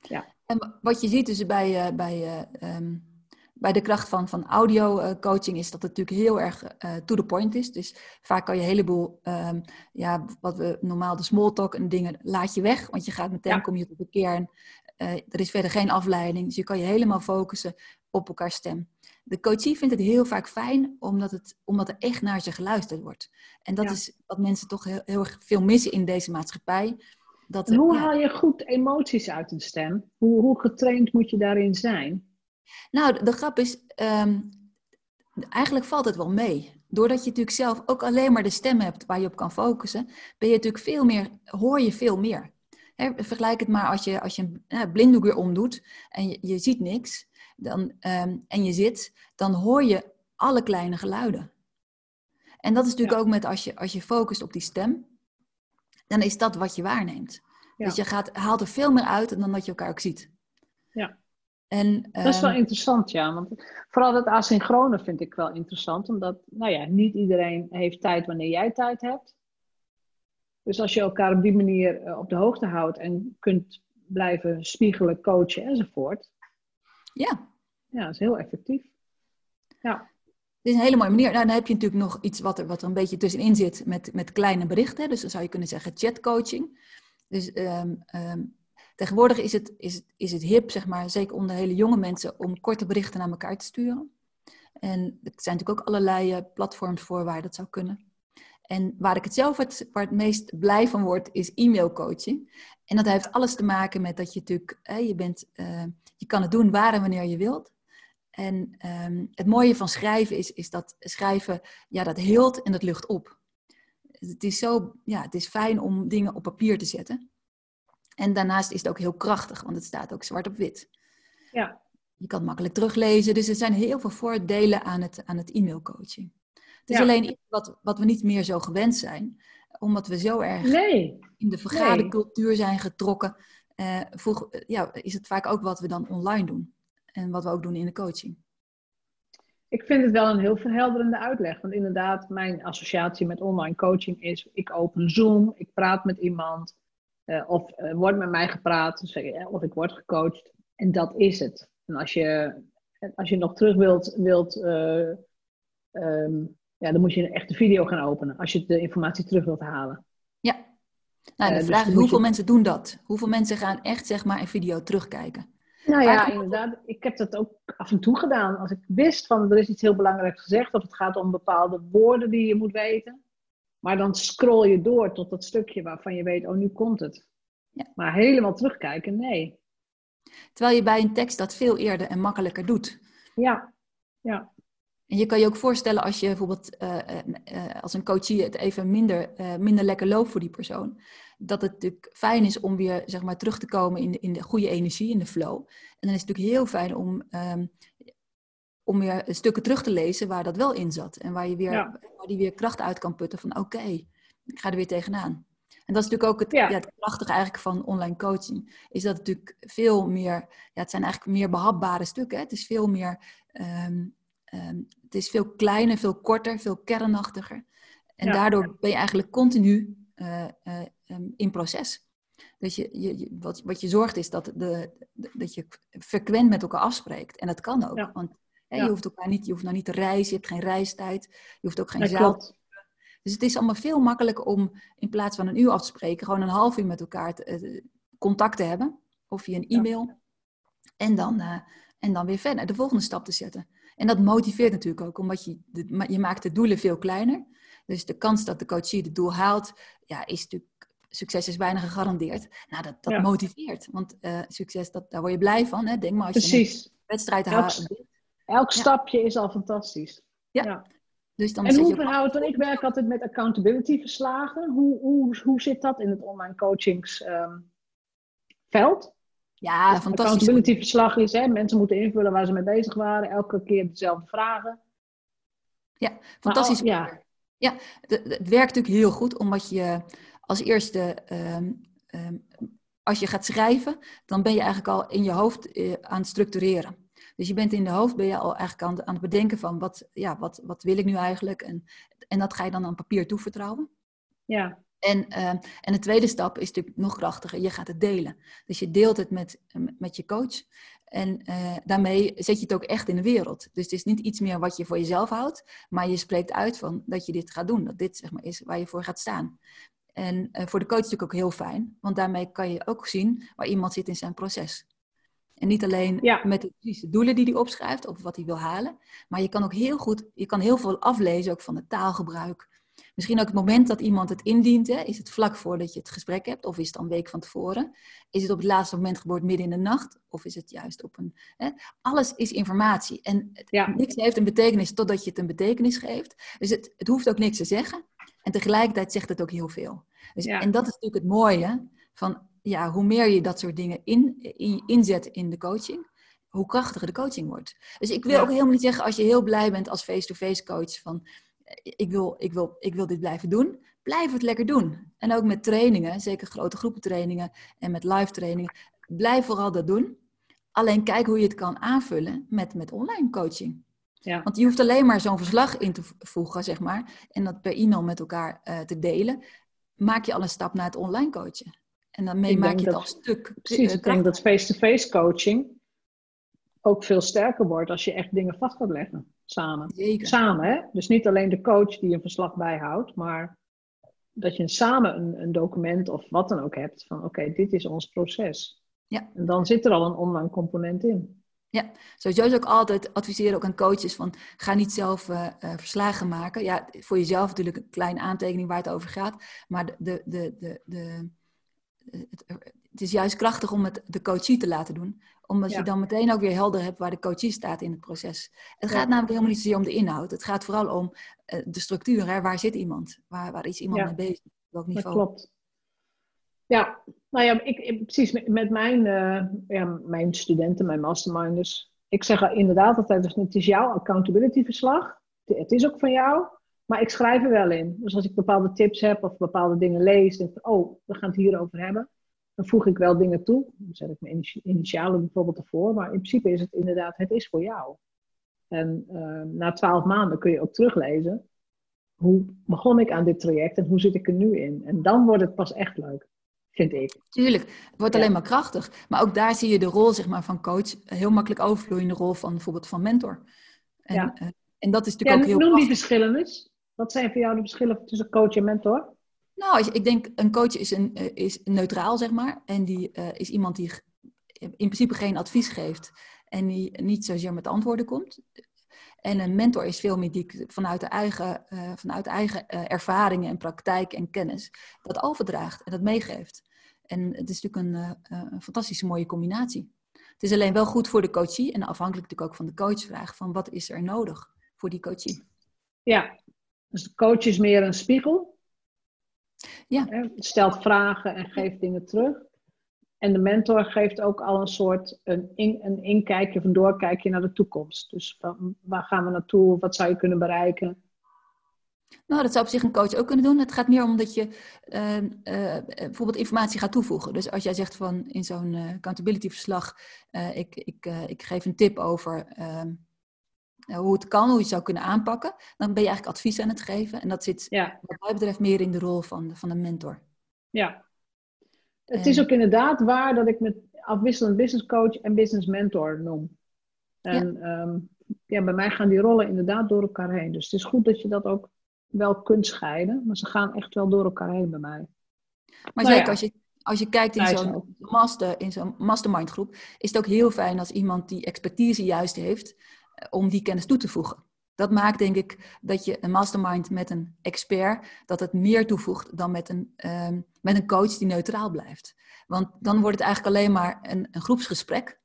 ja. En wat je ziet dus bij, uh, bij uh, um, bij de kracht van, van audio uh, coaching is dat het natuurlijk heel erg uh, to the point is. Dus vaak kan je een heleboel, um, ja, wat we normaal de small talk en dingen, laat je weg. Want je gaat meteen, ja. kom je tot de kern. Uh, er is verder geen afleiding. Dus je kan je helemaal focussen op elkaar stem. De coachie vindt het heel vaak fijn, omdat, het, omdat er echt naar ze geluisterd wordt. En dat ja. is wat mensen toch heel, heel erg veel missen in deze maatschappij. Dat er, hoe ja, haal je goed emoties uit een stem? Hoe, hoe getraind moet je daarin zijn? Nou, de, grap is, um, eigenlijk valt het wel mee. Doordat je natuurlijk zelf ook alleen maar de stem hebt waar je op kan focussen, ben je natuurlijk veel meer, hoor je veel meer. He, vergelijk het maar als je, als je een blinddoek weer omdoet en je, je ziet niks dan, um, en je zit, dan hoor je alle kleine geluiden. En dat is natuurlijk ja. ook met als je, als je focust op die stem, dan is dat wat je waarneemt. Ja. Dus je gaat, haalt er veel meer uit dan dat je elkaar ook ziet. En, dat is wel um, interessant, ja. Want vooral dat asynchrone vind ik wel interessant. Omdat, nou ja, niet iedereen heeft tijd wanneer jij tijd hebt. Dus als je elkaar op die manier uh, op de hoogte houdt en kunt blijven spiegelen, coachen enzovoort. Ja. Ja, dat is heel effectief. Ja. Het is een hele mooie manier. Nou, dan heb je natuurlijk nog iets wat er, wat er een beetje tussenin zit met, met kleine berichten. Dus dan zou je kunnen zeggen chatcoaching. Dus um, um, Tegenwoordig is het, is, is het hip, zeg maar, zeker onder hele jonge mensen, om korte berichten naar elkaar te sturen. En er zijn natuurlijk ook allerlei eh, platforms voor waar dat zou kunnen. En waar ik het zelf het, het meest blij van word, is e-mailcoaching. En dat heeft alles te maken met dat je natuurlijk, je, bent, uh, je kan het doen waar en wanneer je wilt. En um, het mooie van schrijven is, is dat schrijven, ja, dat hield en dat lucht op. Het is zo, ja, het is fijn om dingen op papier te zetten. En daarnaast is het ook heel krachtig, want het staat ook zwart op wit. Ja. Je kan het makkelijk teruglezen, dus er zijn heel veel voordelen aan het, aan het e-mailcoaching. Het is alleen iets wat, wat we niet meer zo gewend zijn, omdat we zo erg nee. in de vergadercultuur zijn getrokken. Uh, vroeg, ja, is het vaak ook wat we dan online doen en wat we ook doen in de coaching. Ik vind het wel een heel verhelderende uitleg. Want inderdaad, mijn associatie met online coaching is: ik open Zoom, ik praat met iemand, of uh, wordt met mij gepraat, dus, of ik word gecoacht. En dat is het. En als je, als je nog terug wilt, wilt um, ja, dan moet je een echte video gaan openen als je de informatie terug wilt halen. Ja. Nou, de uh, vraag dus is hoeveel je... mensen doen dat? Hoeveel mensen gaan echt zeg maar een video terugkijken? Nou ja, inderdaad. Ik heb dat ook af en toe gedaan. Als ik wist van er is iets heel belangrijks gezegd of het gaat om bepaalde woorden die je moet weten. Maar dan scroll je door tot dat stukje waarvan je weet, oh nu komt het. Ja. Maar helemaal terugkijken, nee. Terwijl je bij een tekst dat veel eerder en makkelijker doet. Ja, ja. En je kan je ook voorstellen als je bijvoorbeeld uh, uh, als een coachie het even minder, uh, minder lekker loopt voor die persoon. Dat het natuurlijk fijn is om weer zeg maar, terug te komen in de, in de goede energie, in de flow. En dan is het natuurlijk heel fijn om, um, om weer stukken terug te lezen waar dat wel in zat. En waar, je weer, ja. waar die weer kracht uit kan putten van oké, okay, ik ga er weer tegenaan. En dat is natuurlijk ook het, ja. Ja, het prachtige eigenlijk van online coaching. Is dat het natuurlijk veel meer, ja, het zijn eigenlijk meer behapbare stukken. Hè? Het is veel meer... Um, Um, het is veel kleiner, veel korter, veel kernachtiger. En ja. daardoor ben je eigenlijk continu uh, uh, um, in proces. Dus je, je, wat, wat je zorgt is dat, de, de, dat je frequent met elkaar afspreekt. En dat kan ook. Ja. Want je hoeft elkaar niet, je hoeft nou niet te reizen, je hebt geen reistijd, je hoeft ook geen zaal. Dus het is allemaal veel makkelijker om in plaats van een uur af te spreken, gewoon een half uur met elkaar te, uh, contact te hebben. Of via een e-mail. En, dan, en dan weer verder, de volgende stap te zetten. En dat motiveert natuurlijk ook, omdat je, de, je maakt de doelen veel kleiner. Dus de kans dat de coachie het doel haalt, ja, is natuurlijk, succes is bijna gegarandeerd. Nou, dat, dat ja. motiveert, want uh, succes, dat, daar word je blij van. Hè? Denk maar als Precies. je een wedstrijd haalt. Elk ja. stapje is al fantastisch. Ja. ja. Dus dan en hoe verhoudt het? Ik werk altijd met accountability verslagen. Hoe, hoe, hoe zit dat in het online coachingsveld? Um, ja, dus fantastisch. Accountability verslag is, hè, mensen moeten invullen waar ze mee bezig waren, elke keer dezelfde vragen. Ja, fantastisch. Al, ja, ja het, het, werkt natuurlijk heel goed, omdat je als eerste, um, um, als je gaat schrijven, dan ben je eigenlijk al in je hoofd uh, aan het structureren. Dus je bent in de hoofd, ben je al eigenlijk aan, aan het bedenken van wat, ja, wat, wat wil ik nu eigenlijk? En, en dat ga je dan aan papier toevertrouwen. Ja. En, uh, en de tweede stap is natuurlijk nog krachtiger. Je gaat het delen. Dus je deelt het met, met je coach. En uh, daarmee zet je het ook echt in de wereld. Dus het is niet iets meer wat je voor jezelf houdt. Maar je spreekt uit van dat je dit gaat doen. Dat dit zeg maar, is waar je voor gaat staan. En uh, voor de coach natuurlijk ook heel fijn. Want daarmee kan je ook zien waar iemand zit in zijn proces. En niet alleen ja. met de precieze doelen die hij opschrijft. Of wat hij wil halen. Maar je kan ook heel goed, je kan heel veel aflezen ook van het taalgebruik Misschien ook het moment dat iemand het indient. Hè? Is het vlak voordat je het gesprek hebt? Of is het dan een week van tevoren? Is het op het laatste moment gebeurd midden in de nacht? Of is het juist op een... Hè? Alles is informatie. En het, ja. niks heeft een betekenis totdat je het een betekenis geeft. Dus het, het hoeft ook niks te zeggen. En tegelijkertijd zegt het ook heel veel. Dus, ja. En dat is natuurlijk het mooie van... Ja, hoe meer je dat soort dingen in, in, inzet in de coaching hoe krachtiger de coaching wordt. Dus ik wil ja. ook helemaal niet zeggen als je heel blij bent als face-to-face -face coach van ik wil, ik, wil, ik wil dit blijven doen. Blijf het lekker doen. En ook met trainingen, zeker grote groepen trainingen en met live trainingen. Blijf vooral dat doen. Alleen kijk hoe je het kan aanvullen met, met online coaching. Ja. Want je hoeft alleen maar zo'n verslag in te voegen, zeg maar, en dat per e-mail met elkaar uh, te delen. Maak je al een stap naar het online coachen. En dan mee maak je het al stuk. Precies, ik denk dat face-to-face -face coaching ook veel sterker wordt als je echt dingen vast gaat leggen. Samen. Zeker. Samen, hè? Dus niet alleen de coach die een verslag bijhoudt, maar dat je samen een, een document of wat dan ook hebt van oké, okay, dit is ons proces. Ja. En dan zit er al een online component in. Ja, sowieso is ook altijd adviseren ook aan coaches van ga niet zelf uh, verslagen maken. Ja, voor jezelf natuurlijk een kleine aantekening waar het over gaat. Maar de, de, de, de, de het, het, is juist krachtig om het de coachie te laten doen. Omdat je dan meteen ook weer helder hebt waar de coachie staat in het proces. Het gaat namelijk helemaal niet zozeer om de inhoud. Het gaat vooral om uh, de structuur. Hè? Waar zit iemand? Waar, waar is iemand mee bezig? Welk niveau? Dat klopt. Ja, nou ja, ik, precies met, mijn, uh, ja, mijn studenten, mijn masterminders. Ik zeg inderdaad altijd, het is jouw accountability verslag. Het is ook van jou, maar ik schrijf er wel in. Dus als ik bepaalde tips heb of bepaalde dingen lees, denk ik, oh, we gaan het hierover hebben. Dan voeg ik wel dingen toe. Dan zet ik mijn initialen bijvoorbeeld ervoor. Maar in principe is het inderdaad, het is voor jou. En uh, na twaalf maanden kun je ook teruglezen. Hoe begon ik aan dit traject en hoe zit ik er nu in? En dan wordt het pas echt leuk vind ik. Tuurlijk, het wordt alleen maar krachtig. Maar ook daar zie je de rol zeg maar, van coach heel makkelijk overvloeien de rol van bijvoorbeeld van mentor. En, ja. Uh, en dat is natuurlijk ook heel Noem die verschillen eens. Wat zijn voor jou de verschillen tussen coach en mentor? Nou, ik denk een coach is, een, eh, is neutraal, zeg maar. En die uh, is iemand die in principe geen advies geeft. En die niet zozeer met antwoorden komt. En een mentor is veel meer die vanuit de eigen, uh, vanuit eigen uh, ervaringen en praktijk en kennis dat overdraagt en dat meegeeft. En het is natuurlijk een, een, fantastische mooie combinatie. Het is alleen wel goed voor de coachie en afhankelijk natuurlijk ook van de coachvraag van wat is er nodig voor die coachie. Ja, dus de coach is meer een spiegel. Ja. Stelt vragen en geeft dingen terug. En de mentor geeft ook al een soort een, in, een inkijkje of een doorkijkje naar de toekomst. Dus van, waar gaan we naartoe? Wat zou je kunnen bereiken? Nou, dat zou op zich een coach ook kunnen doen. Het gaat meer om dat je uh, uh, bijvoorbeeld informatie gaat toevoegen. Dus als jij zegt van in zo'n uh, accountability verslag, ik, ik, ik geef een tip over ehm, hoe het kan, hoe je het zou kunnen aanpakken, dan ben je eigenlijk advies aan het geven. En dat zit ja. wat mij betreft meer in de rol van de, van de mentor. Ja, het is ook inderdaad waar dat ik met afwisselend business coach en business mentor noem. En ja. Ehm, ja, bij mij gaan die rollen inderdaad door elkaar heen. Dus het is goed dat je dat ook wel kunt scheiden, maar ze gaan echt wel door elkaar heen bij mij. Maar nou zeker als, je, als je kijkt in zo'n master, in zo'n mastermind groep, is het ook heel fijn als iemand die expertise juist heeft, eh, om die kennis toe te voegen. Dat maakt denk ik dat je een mastermind met een expert, dat het meer toevoegt dan met een, ehm, met een coach die neutraal blijft. Want dan wordt het eigenlijk alleen maar een, een groepsgesprek.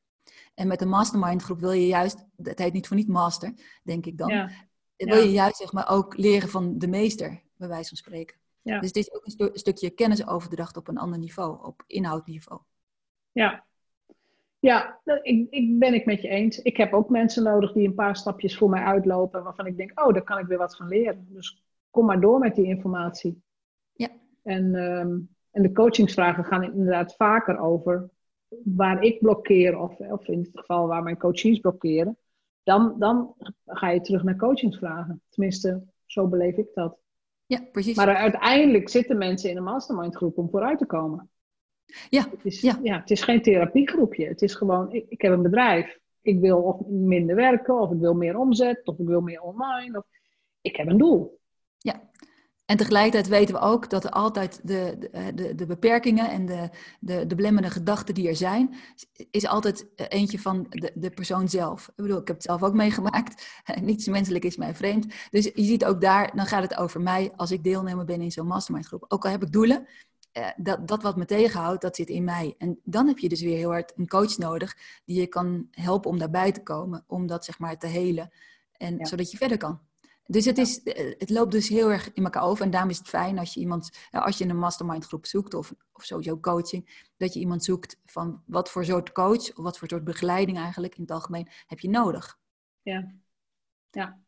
En met een mastermind groep wil je juist, het heet niet voor niet master, denk ik dan. Ja. Wil je juist zeg maar ook leren van de meester, bij wijze van spreken. Ja. Dus dit is ook een, stukje kennisoverdracht op een ander niveau, op inhoudniveau. Ja, ja, ik, ik ben ik met je eens. Ik heb ook mensen nodig die een paar stapjes voor mij uitlopen, waarvan ik denk, oh, daar kan ik weer wat van leren. Dus kom maar door met die informatie. Ja. En, ehm, en de coachingsvragen gaan inderdaad vaker over waar ik blokkeer, of, of in het geval waar mijn coaches blokkeren. Dan, dan ga je terug naar coachingsvragen. Tenminste, zo beleef ik dat. Ja, precies. Maar uiteindelijk zitten mensen in een mastermind groep om vooruit te komen. Ja, het is, ja. ja. het is geen therapiegroepje. Het is gewoon, ik, ik heb een bedrijf. Ik wil of minder werken, of ik wil meer omzet, of ik wil meer online. Of, ik heb een doel. Ja, en tegelijkertijd weten we ook dat er altijd de, de, de, de beperkingen en de, de, de belemmerende gedachten die er zijn, is altijd eentje van de, de persoon zelf. Ik bedoel, ik heb het zelf ook meegemaakt. Niets menselijk is mij vreemd. Dus je ziet ook daar, dan gaat het over mij als ik deelnemer ben in zo'n mastermind groep. Ook al heb ik doelen, eh, dat, dat wat me tegenhoudt, dat zit in mij. En dan heb je dus weer heel hard een coach nodig die je kan helpen om daarbij te komen, om dat zeg maar te helen. En zodat je verder kan. Dus het, is, eh, het loopt dus heel erg in elkaar over. En daarom is het fijn als je iemand, als je een mastermind groep zoekt of, of sowieso coaching, dat je iemand zoekt van wat voor soort coach of wat voor soort begeleiding eigenlijk in het algemeen heb je nodig. Ja, ja.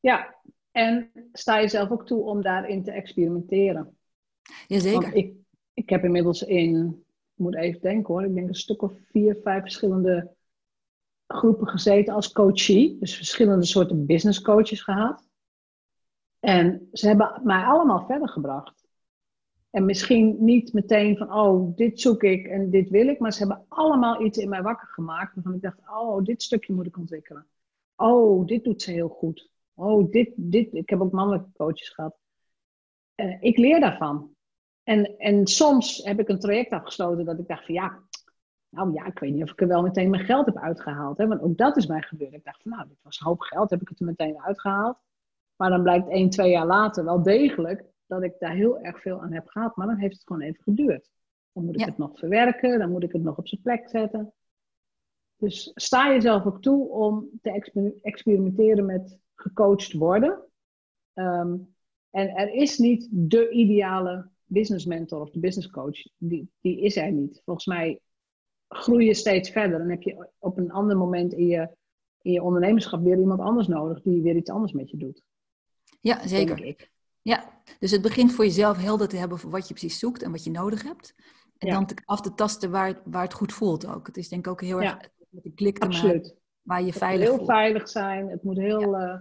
ja. En sta je zelf ook toe om daarin te experimenteren. Jazeker. ik, ik heb inmiddels in, ik moet even denken hoor, ik denk een stuk of vier, vijf verschillende groepen gezeten als coachie. Dus verschillende soorten business coaches gehad. En ze hebben mij allemaal verder gebracht. En misschien niet meteen van, oh, dit zoek ik en dit wil ik. Maar ze hebben allemaal iets in mij wakker gemaakt. Waarvan ik dacht, oh, dit stukje moet ik ontwikkelen. Oh, dit doet ze heel goed. Oh, dit, dit. Ik heb ook mannelijke coaches gehad. Uh, ik leer daarvan. En, en soms heb ik een traject afgesloten dat ik dacht van ja, Nou ja, ik weet niet of ik er wel meteen mijn geld heb uitgehaald. Hè? Want ook dat is mij gebeurd. Ik dacht van nou, dit was een hoop geld, heb ik het er meteen uitgehaald. Maar dan blijkt één, twee jaar later wel degelijk dat ik daar heel erg veel aan heb gehad. Maar dan heeft het gewoon even geduurd. Dan moet ik het nog verwerken, dan moet ik het nog op zijn plek zetten. Dus sta jezelf ook toe om te experimenteren met gecoacht worden. Ehm, en er is niet de ideale business mentor of de business coach. Die, die is er niet. Volgens mij groei je steeds verder. Dan heb je op een ander moment in je, in je ondernemerschap weer iemand anders nodig die weer iets anders met je doet. Ja, zeker. Ja, dus het begint voor jezelf helder te hebben voor wat je precies zoekt en wat je nodig hebt. En dan te, af te tasten waar, waar het goed voelt ook. Het is denk ik ook heel erg met een klik te maken waar je het veilig moet heel veilig zijn. Het moet heel... Ja. Uh,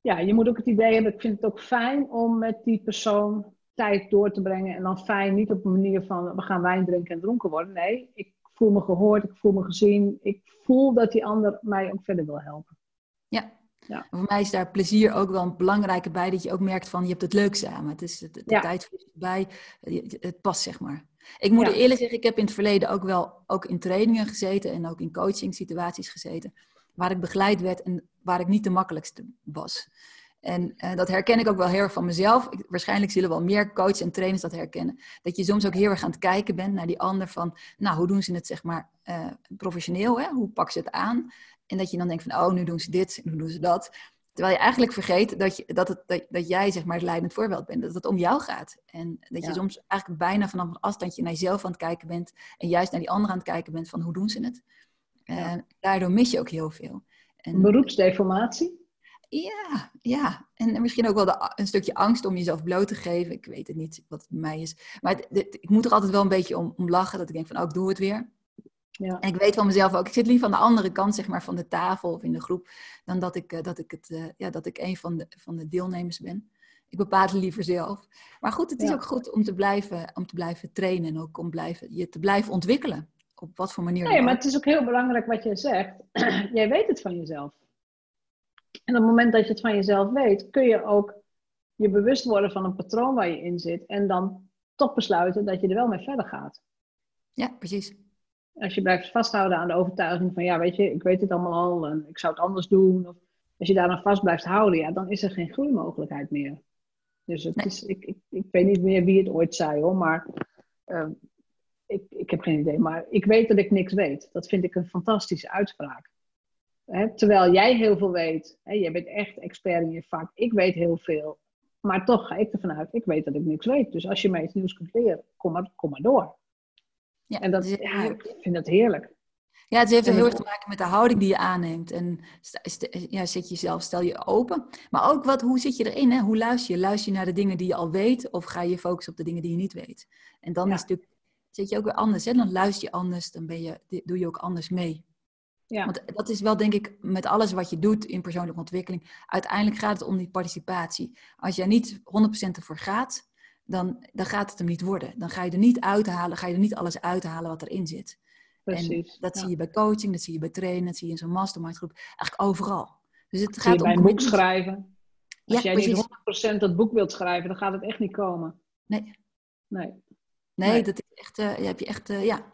ja, je moet ook het idee hebben, ik vind het ook fijn om met die persoon tijd door te brengen. En dan fijn, niet op een manier van we gaan wijn drinken en dronken worden. Nee, ik voel me gehoord, ik voel me gezien. Ik voel dat die ander mij ook verder wil helpen. Ja, ja. Voor mij is daar plezier ook wel een belangrijke bij, dat je ook merkt van je hebt het leuk samen. Het is de, de ja. tijd bij, het past zeg maar. Ik moet eerlijk zeggen, ik heb in het verleden ook wel ook in trainingen gezeten en ook in coaching situaties gezeten, waar ik begeleid werd en waar ik niet de makkelijkste was. En uh, dat herken ik ook wel heel erg van mezelf. Ik, waarschijnlijk zullen wel meer coaches en trainers dat herkennen. Dat je soms ook heel erg aan het kijken bent naar die ander van, nou, hoe doen ze het zeg maar uh, professioneel? Hè? Hoe pakken ze het aan? En dat je dan denkt van, oh, nu doen ze dit, nu doen ze dat. Terwijl je eigenlijk vergeet dat, je, dat, het, dat, dat jij zeg maar het leidend voorbeeld bent. Dat het om jou gaat. En dat je soms eigenlijk bijna vanaf een afstandje naar jezelf aan het kijken bent. En juist naar die anderen aan het kijken bent van hoe doen ze het. Daardoor mis je ook heel veel. En, Beroepsdeformatie? Ja, ja. En misschien ook wel de, een stukje angst om jezelf bloot te geven. Ik weet het niet wat het bij mij is. Maar ik moet er altijd wel een beetje om, om lachen. Dat ik denk van, oh, ik doe het weer. Ja. En ik weet van mezelf ook, ik zit liever aan de andere kant zeg maar, van de tafel of in de groep, dan dat ik, eh, dat ik, het, uh, ja, dat ik een van de, van de deelnemers ben. Ik bepaal het liever zelf. Maar goed, het is ook goed om te, blijven, om te blijven trainen en ook om blijven, je te blijven ontwikkelen. Op wat voor manier. Nee, maar het is ook heel belangrijk wat je zegt. Jij weet het van jezelf. En op het moment dat je het van jezelf weet, kun je ook je bewust worden van een patroon waar je in zit. En dan toch besluiten dat je er wel mee verder gaat. Ja, precies. Als je blijft vasthouden aan de overtuiging van, ja, weet je, ik weet het allemaal al en ik zou het anders doen. Of als je daar dan vast blijft houden, ja, dan is er geen groeimogelijkheid meer. Dus het is, ik, ik, ik weet niet meer wie het ooit zei hoor, maar uh, ik, ik heb geen idee. Maar ik weet dat ik niks weet. Dat vind ik een fantastische uitspraak. Hè? Terwijl jij heel veel weet. Hè? Jij bent echt expert in je vak. Ik weet heel veel. Maar toch ga ik ervan uit, ik weet dat ik niks weet. Dus als je mij iets nieuws kunt leren, kom maar, kom maar door. Ja, en dat, ja, ik vind dat heerlijk. Ja, het heeft heel erg te maken met de houding die je aanneemt. En ja, zet jezelf, stel je open. Maar ook wat, hoe zit je erin? Hè? Hoe luister je? Luister je naar de dingen die je al weet? Of ga je focussen op de dingen die je niet weet? En dan is het zit je ook weer anders. Hè? Dan luister je anders, dan ben je, doe je ook anders mee. Ja. Want dat is wel, denk ik, met alles wat je doet in persoonlijke ontwikkeling. Uiteindelijk gaat het om die participatie. Als jij niet 100% ervoor gaat, dan, dan gaat het hem niet worden. Dan ga je er niet uithalen, ga je er niet alles uithalen wat erin zit. Precies. En dat zie je bij coaching, dat zie je bij trainen, dat zie je in zo'n mastermind groep. Eigenlijk overal. Dus het gaat om bij een boek schrijven. Als jij niet 100% dat boek wilt schrijven, dan gaat het echt niet komen. Nee. Nee. Nee, dat is echt, uh, heb je echt, uh, ja,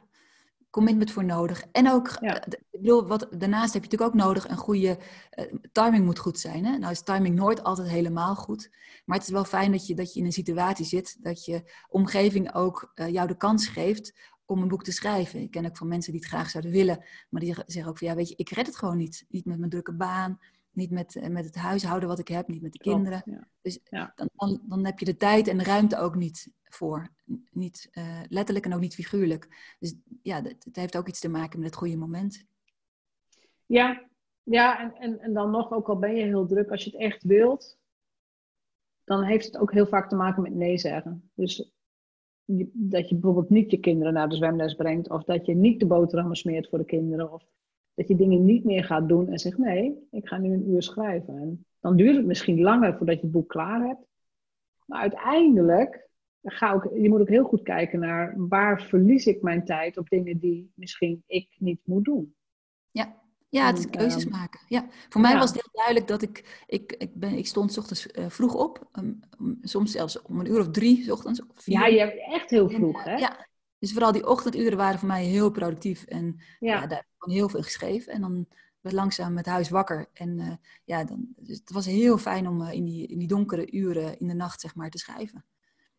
commitment voor nodig. En ook, eh, ik bedoel, wat, daarnaast heb je natuurlijk ook nodig een goede, uh, timing moet goed zijn. Hè? Nou is timing nooit altijd helemaal goed. Maar het is wel fijn dat je, dat je in een situatie zit, dat je omgeving ook uh, jou de kans geeft om een boek te schrijven. Ik ken ook van mensen die het graag zouden willen, maar die zeggen ook van, ja weet je, ik red het gewoon niet. Niet met mijn drukke baan, niet met, met het huishouden wat ik heb, niet met de kinderen. Dus Dan, dan, dan heb je de tijd en de ruimte ook niet voor. Niet uh, letterlijk en ook niet figuurlijk. Dus ja, het heeft ook iets te maken met het goede moment. Ja, ja en, en, en dan nog, ook al ben je heel druk, als je het echt wilt, dan heeft het ook heel vaak te maken met nee zeggen. Dus dat je bijvoorbeeld niet je kinderen naar de zwemles brengt, of dat je niet de boterhammen smeert voor de kinderen, of dat je dingen niet meer gaat doen en zegt nee, ik ga nu een uur schrijven. En dan duurt het misschien langer voordat je het boek klaar hebt. Maar uiteindelijk ga ook, je moet ook heel goed kijken naar waar verlies ik mijn tijd op dingen die misschien ik niet moet doen. Ja, ja het is keuzes ehm, maken. Ja. Voor mij was het heel duidelijk dat ik, ik, ik, ben, ik stond s ochtends uh, vroeg op, um, soms zelfs om een uur of drie s ochtends. Ja, je hebt echt heel vroeg, hè? Ja, Dus vooral die ochtenduren waren voor mij heel productief. En ja. daar heb ik gewoon heel veel geschreven. En dan werd langzaam het huis wakker. En uh, ja, dan, dus het was heel fijn om in, die, in die donkere uren in de nacht, zeg maar, te schrijven.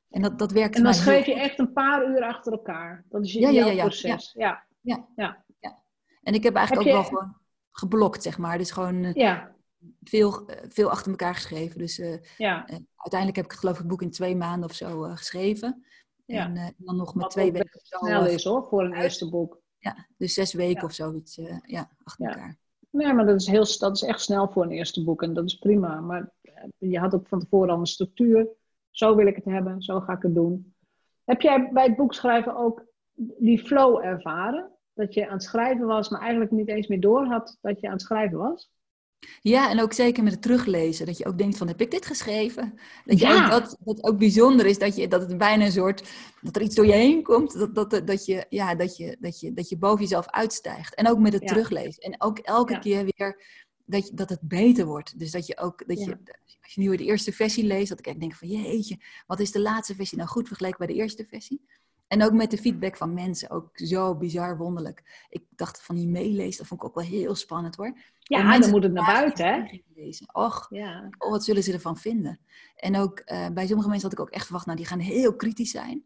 En dat, dat werkte En dan schreef je echt een paar uur achter elkaar. Dat is je ja, ja, ja, proces. Ja. Ja. Ja. ja. En ik heb eigenlijk ook wel gewoon geblokt, zeg maar. Dus gewoon ja. veel, veel achter elkaar geschreven. Dus ja. uiteindelijk heb ik geloof ik het boek in twee maanden of zo geschreven. Ja. En dan nog met twee weken. snel is hoor, voor een eerste boek. Ja, dus zes weken of zoiets ja, achter elkaar. Nee, maar dat is, heel, dat is echt snel voor een eerste boek en dat is prima. Maar je had ook van tevoren al een structuur. Zo wil ik het hebben, zo ga ik het doen. Heb jij bij het boek schrijven ook die flow ervaren? Dat je aan het schrijven was, maar eigenlijk niet eens meer door had dat je aan het schrijven was? Ja, en ook zeker met het teruglezen. Dat je ook denkt van, heb ik dit geschreven? Dat, je ook, dat, dat ook bijzonder is, dat, je, dat het bijna een soort... Dat er iets door je heen komt. Dat, dat, dat, je, ja, dat, je, dat, je, dat je boven jezelf uitstijgt. En ook met het teruglezen. En ook elke keer weer dat, je, dat het beter wordt. Dus dat je ook, dat je, als je nu de eerste versie leest, dat ik denk van jeetje, wat is de laatste versie nou goed vergeleken bij de eerste versie? En ook met de feedback van mensen, ook zo bizar wonderlijk. Ik dacht van die meelezen, dat vond ik ook wel heel spannend hoor. Ja, dan moet het naar buiten hè? Lezen. Och, ja. oh, wat zullen ze ervan vinden? En ook uh, bij sommige mensen had ik ook echt verwacht, nou die gaan heel kritisch zijn.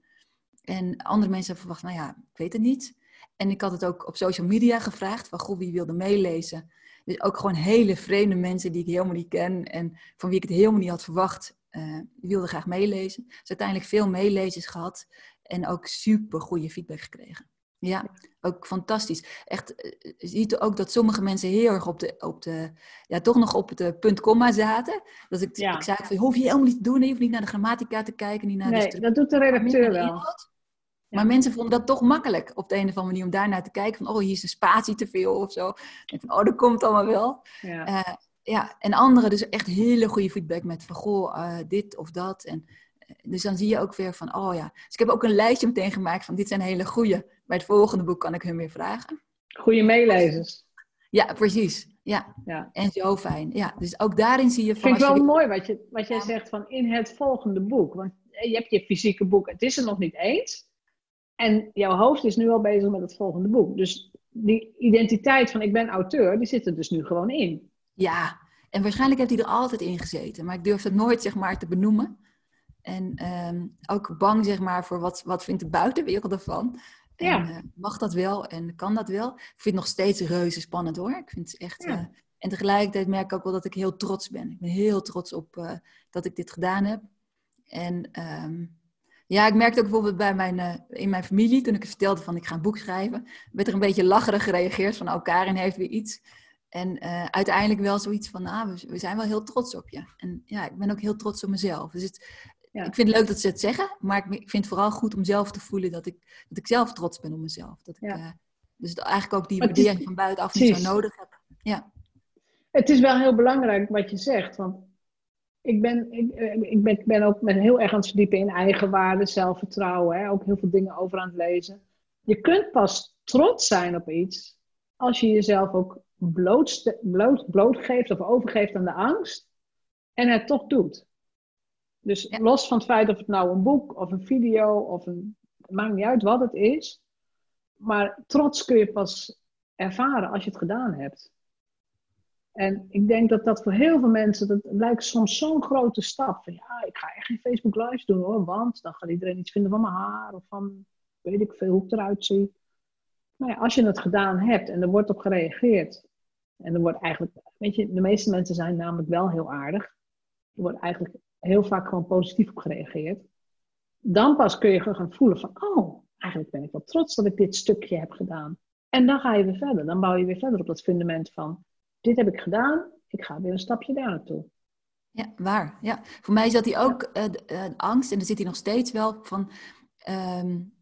En andere mensen hebben verwacht, nou ja, ik weet het niet. En ik had het ook op social media gevraagd, van goh, wie wilde meelezen? Dus ook gewoon hele vreemde mensen die ik helemaal niet ken en van wie ik het helemaal niet had verwacht, uh, die wilden graag meelezen. Dus uiteindelijk veel meelezers gehad en ook super goede feedback gekregen. Ja, ook fantastisch. Echt, eh, je ziet ook dat sommige mensen heel erg op de, op de ja, toch nog op de punt komma zaten. Dat ik, ik zei van, hoef je helemaal niet te doen, je hoeft niet naar de grammatica te kijken, niet naar nee, de dat doet de redacteur wel. Maar mensen vonden dat toch makkelijk op de een of andere manier om daar naar te kijken. Van, oh, hier is een spatie te veel of zo. En van, oh, dat komt allemaal wel. Ja. Uh, ja, en anderen dus echt hele goede feedback met van, goh, uh, dit of dat. En, dus dan zie je ook weer van, oh ja. Dus ik heb ook een lijstje meteen gemaakt van, dit zijn hele goede. Bij het volgende boek kan ik hun weer vragen. Goede meelezers. Ja, precies. Ja. ja. En zo fijn. Ja, dus ook daarin zie je van... Vind ik wel mooi wat, je, wat jij zegt van in het volgende boek. Want je hebt je fysieke boek, het is er nog niet eens. En jouw hoofd is nu al bezig met het volgende boek. Dus die identiteit van ik ben auteur, die zit er dus nu gewoon in. Ja, en waarschijnlijk heeft hij er altijd in gezeten. Maar ik durf het nooit zeg maar te benoemen. En um, ook bang zeg maar voor wat, wat vindt de buitenwereld ervan. En, ja. Uh, mag dat wel en kan dat wel? Ik vind het nog steeds reuze spannend hoor. Ik vind het echt... Ja. Uh, en tegelijkertijd merk ik ook wel dat ik heel trots ben. Ik ben heel trots op uh, dat ik dit gedaan heb. En um, ja, ik merkte ook bijvoorbeeld bij mijn, in mijn familie, toen ik het vertelde van ik ga een boek schrijven, werd er een beetje lacherig gereageerd van oh, Karin heeft weer iets. En uh, uiteindelijk wel zoiets van, nou, we, we, zijn wel heel trots op je. En ja, ik ben ook heel trots op mezelf. Dus het, ja. ik vind het leuk dat ze het zeggen, maar ik, vind het vooral goed om zelf te voelen dat ik, dat ik zelf trots ben op mezelf. Dat ik, ja. uh, dus eigenlijk ook die waardering van buitenaf niet zo nodig heb. Ja. Het is wel heel belangrijk wat je zegt, want ik ben, ik, eh, ik, ben, ik ben ook met heel erg aan het verdiepen in eigenwaarde, zelfvertrouwen. Hè? Ook heel veel dingen over aan het lezen. Je kunt pas trots zijn op iets als je jezelf ook bloot, bloot, blootgeeft of overgeeft aan de angst en het toch doet. Dus los van het feit of het nou een boek of een video of een. Het maakt niet uit wat het is. Maar trots kun je pas ervaren als je het gedaan hebt. En ik denk dat dat voor heel veel mensen, dat lijkt soms zo'n grote stap. Van ja, ik ga echt geen Facebook Live doen hoor, want dan gaat iedereen iets vinden van mijn haar of van weet ik veel hoe ik eruit zie. Maar ja, als je het gedaan hebt en er wordt op gereageerd, en er wordt eigenlijk, weet je, de meeste mensen zijn namelijk wel heel aardig. Er wordt eigenlijk heel vaak gewoon positief op gereageerd. Dan pas kun je gaan voelen van, oh, eigenlijk ben ik wel trots dat ik dit stukje heb gedaan. En dan ga je weer verder. Dan bouw je weer verder op dat fundament van, dit heb ik gedaan, ik ga weer een stapje daar naartoe. Ja, waar. Ja. Voor mij zat hij ook uh, uh, angst, en daar zit hij nog steeds wel van. Um,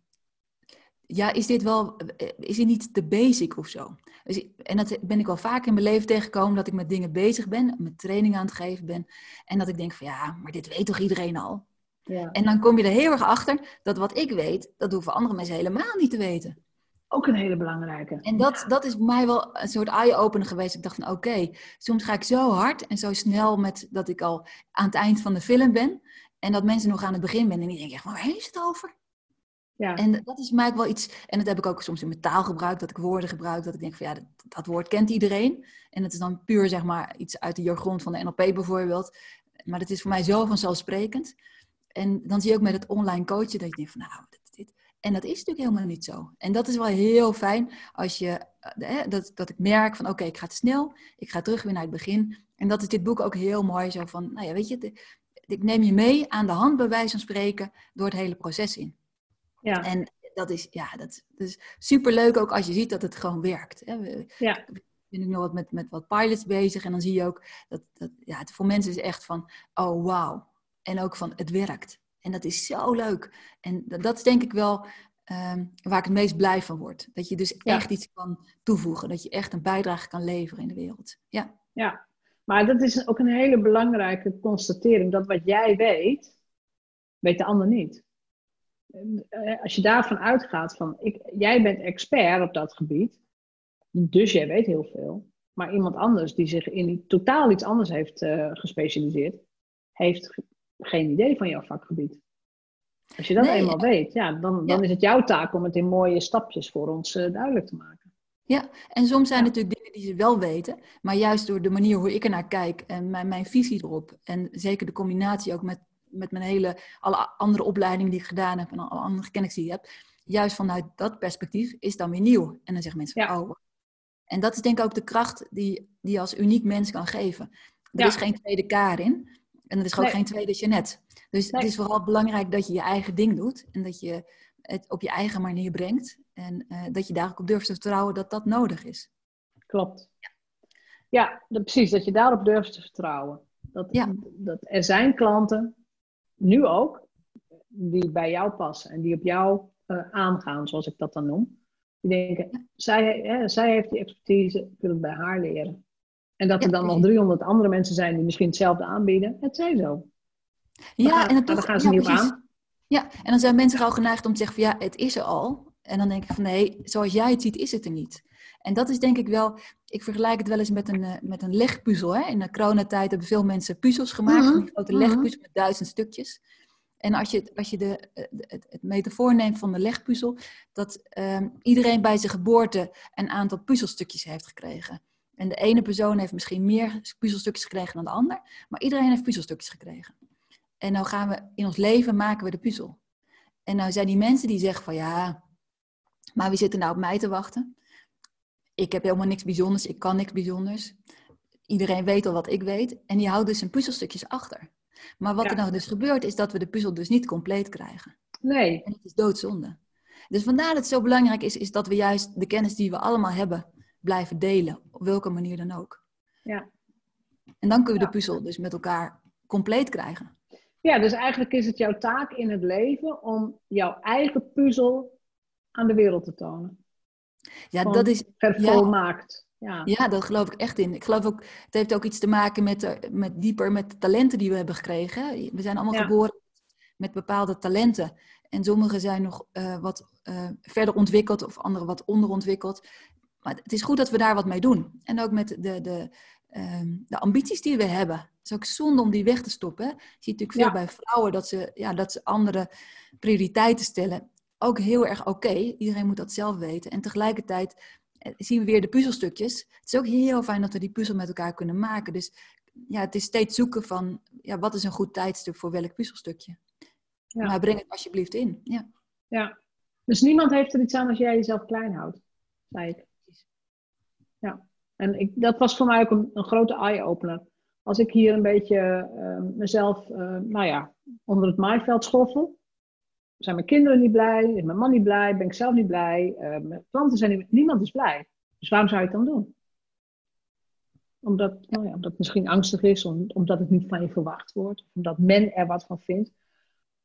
ja, is dit wel, eh, is dit niet te basic of zo? Dus, en dat ben ik wel vaak in mijn leven tegengekomen, dat ik met dingen bezig ben, met training aan het geven ben. En dat ik denk van ja, maar dit weet toch iedereen al? Ja. En dan kom je er heel erg achter dat wat ik weet, dat hoeven andere mensen helemaal niet te weten. Ook een hele belangrijke. En dat, dat is voor mij wel een soort eye-opener geweest. Ik dacht van oké, soms ga ik zo hard en zo snel met dat ik al aan het eind van de film ben. En dat mensen nog aan het begin ben en die denken waar heeft het over? Ja. En dat is mij wel iets, en dat heb ik ook soms in mijn taal gebruikt, dat ik woorden gebruik, dat ik denk van ja, dat, dat woord kent iedereen. En het is dan puur zeg maar iets uit de jargon van de NLP bijvoorbeeld. Maar dat is voor mij zo vanzelfsprekend. En dan zie je ook met het online coachen dat je denkt van nou, dit, dit. En dat is natuurlijk helemaal niet zo. En dat is wel heel fijn als je, eh, dat, dat ik merk van oké, ik ga te snel, ik ga terug weer naar het begin. En dat is dit boek ook heel mooi zo van, nou ja, weet je, ik neem je mee aan de hand bij wijze van spreken door het hele proces in. Ja. En dat is, ja, dat, dat is superleuk ook als je ziet dat het gewoon werkt. Hè. Ja. Ben ik nog wat met, met wat pilots bezig en dan zie je ook dat, dat ja, het voor mensen is echt van, oh wauw. En ook van, het werkt. En dat is zo leuk. En dat, dat is denk ik wel um, waar ik het meest blij van word. Dat je dus echt iets kan toevoegen. Dat je echt een bijdrage kan leveren in de wereld. Ja. ja, maar dat is ook een hele belangrijke constatering. Dat wat jij weet, weet de ander niet. Eh, als je daarvan uitgaat van, ik, jij bent expert op dat gebied, dus jij weet heel veel. Maar iemand anders die zich in totaal iets anders heeft uh, gespecialiseerd, heeft geen idee van jouw vakgebied. Als je dat eenmaal weet, ja, dan, dan is het jouw taak om het in mooie stapjes voor ons uh, duidelijk te maken. Ja, en soms zijn natuurlijk dingen die ze wel weten, maar juist door de manier hoe ik er naar kijk en mijn, mijn visie erop, en zeker de combinatie ook met met mijn hele, alle andere opleidingen die ik gedaan heb en alle andere kennis die ik heb, juist vanuit dat perspectief is dan weer nieuw. En dan zeggen mensen, ja. oh. En dat is denk ik ook de kracht die, die je als uniek mens kan geven. Er is geen tweede Karin en er is ook geen tweede Jeannette. Dus het is vooral belangrijk dat je je eigen ding doet en dat je het op je eigen manier brengt. En uh, dat je daar ook op durft te vertrouwen dat dat nodig is. Klopt. Ja, ja precies. Dat je daarop durft te vertrouwen. Dat, ja. dat er zijn klanten nu ook, die bij jou passen en die op jou uh, aangaan, zoals ik dat dan noem. Die denken, zij, hè, zij heeft die expertise, ik wil het bij haar leren. En dat er dan nog 300 andere mensen zijn die misschien hetzelfde aanbieden, het zij zo. Ja, en dan gaan ze niet aan. Ja, en dan zijn mensen al geneigd om te zeggen van ja, het is er al. En dan denk ik van nee, zoals jij het ziet, is het er niet. En dat is denk ik wel, ik vergelijk het wel eens met een, uh, met een legpuzzel. Hè? In de coronatijd hebben veel mensen puzzels gemaakt, mm -hmm. grote legpuzzel met duizend stukjes. En als je, als je de, eh, het, het metafoor neemt van de legpuzzel, dat um, iedereen bij zijn geboorte een aantal puzzelstukjes heeft gekregen. En de ene persoon heeft misschien meer puzzelstukjes gekregen dan de ander, maar iedereen heeft puzzelstukjes gekregen. En nou gaan we in ons leven maken we de puzzel. En nou zijn die mensen die zeggen van ja, maar wie zit er nou op mij te wachten? Ik heb helemaal niks bijzonders, ik kan niks bijzonders. Iedereen weet al wat ik weet. En die houdt dus zijn puzzelstukjes achter. Maar wat er nou dus gebeurt, is dat we de puzzel dus niet compleet krijgen. Nee. En het is doodzonde. Dus vandaar dat het zo belangrijk is, is dat we juist de kennis die we allemaal hebben, blijven delen. Op welke manier dan ook. Ja. En dan kunnen we de puzzel dus met elkaar compleet krijgen. Ja, dus eigenlijk is het jouw taak in het leven om jouw eigen puzzel aan de wereld te tonen. Ja, dat is. Vervolmaakt. Ja. ja, dat geloof ik echt in. Ik geloof ook, het heeft ook iets te maken met, eh, met dieper met de talenten die we hebben gekregen. We zijn allemaal geboren met bepaalde talenten. En sommige zijn nog uh, wat uh, verder ontwikkeld of andere wat onderontwikkeld. Maar het is goed dat we daar wat mee doen. En ook met de, de, uh, de ambities die we hebben. Het is ook zonde om die weg te stoppen. Je ziet natuurlijk veel bij vrouwen dat ze, ja, dat ze andere prioriteiten stellen ook heel erg oké. Iedereen moet dat zelf weten. En tegelijkertijd eh, zien we weer de puzzelstukjes. Het is ook heel fijn dat we die puzzel met elkaar kunnen maken. Dus ja, het is steeds zoeken van ja, wat is een goed tijdstip voor welk puzzelstukje. Ja. Maar breng het alsjeblieft in. Ja. ja. Dus niemand heeft er iets aan als jij jezelf klein houdt, zei ik. Ja. En ik, dat was voor mij ook een, een grote eye-opener. Als ik hier een beetje uh, mezelf, uh, nou ja, onder het maaiveld schoffel, zijn mijn kinderen niet blij? Is mijn man niet blij? Ben ik zelf niet blij? Uh, mijn klanten zijn niet Niemand is blij. Dus waarom zou je het dan doen? Omdat, nou ja, omdat het misschien angstig is, omdat het niet van je verwacht wordt. Omdat men er wat van vindt.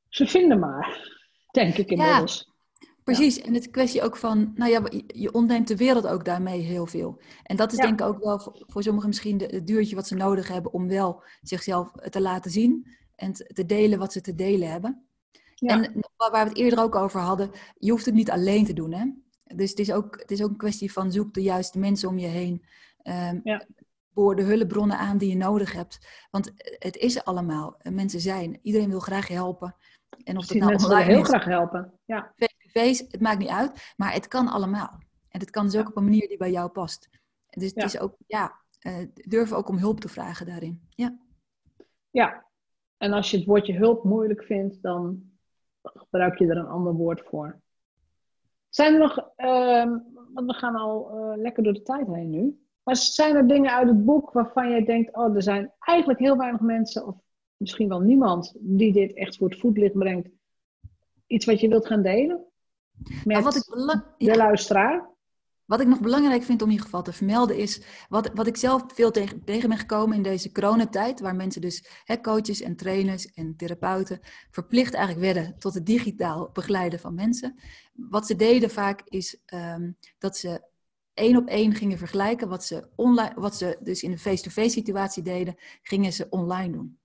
Ze vinden maar, denk ik inmiddels. Ja, precies, en het kwestie ook van, nou ja, je ontneemt de wereld ook daarmee heel veel. En dat is denk ik ook wel voor, voor sommigen misschien het duurtje wat ze nodig hebben om wel zichzelf te laten zien en te delen wat ze te delen hebben. En waar we het eerder ook over hadden, je hoeft het niet alleen te doen. Hè? Dus het is, ook, het is ook een kwestie van zoek de juiste mensen om je heen. Um, ja. Boor de hulpbronnen aan die je nodig hebt. Want het is allemaal. Mensen zijn. Iedereen wil graag helpen. En of dat nou mensen online heel graag helpen. Ja. Face-to-face, het maakt niet uit. Maar het kan allemaal. En het kan dus ook op een manier die bij jou past. Dus het is ook, ja, uh, durven ook om hulp te vragen daarin. Ja. Ja, en als je het woordje hulp moeilijk vindt, dan gebruik je er een ander woord voor. Zijn er nog, uh, want we gaan al uh, lekker door de tijd heen nu. Maar zijn er dingen uit het boek waarvan jij denkt, oh, er zijn eigenlijk heel weinig mensen, of misschien wel niemand, die dit echt voor het voetlicht brengt? Iets wat je wilt gaan delen? Met nou, wat ik de luisteraar? Wat ik nog belangrijk vind om in ieder geval te vermelden is, wat, wat ik zelf veel tegen, tegen ben gekomen in deze coronatijd, waar mensen dus, hè, coaches en trainers en therapeuten, verplicht eigenlijk werden tot het digitaal begeleiden van mensen. Wat ze deden vaak is um, dat ze één op één gingen vergelijken wat ze, online, wat ze dus in een face-to-face situatie deden, gingen ze online doen.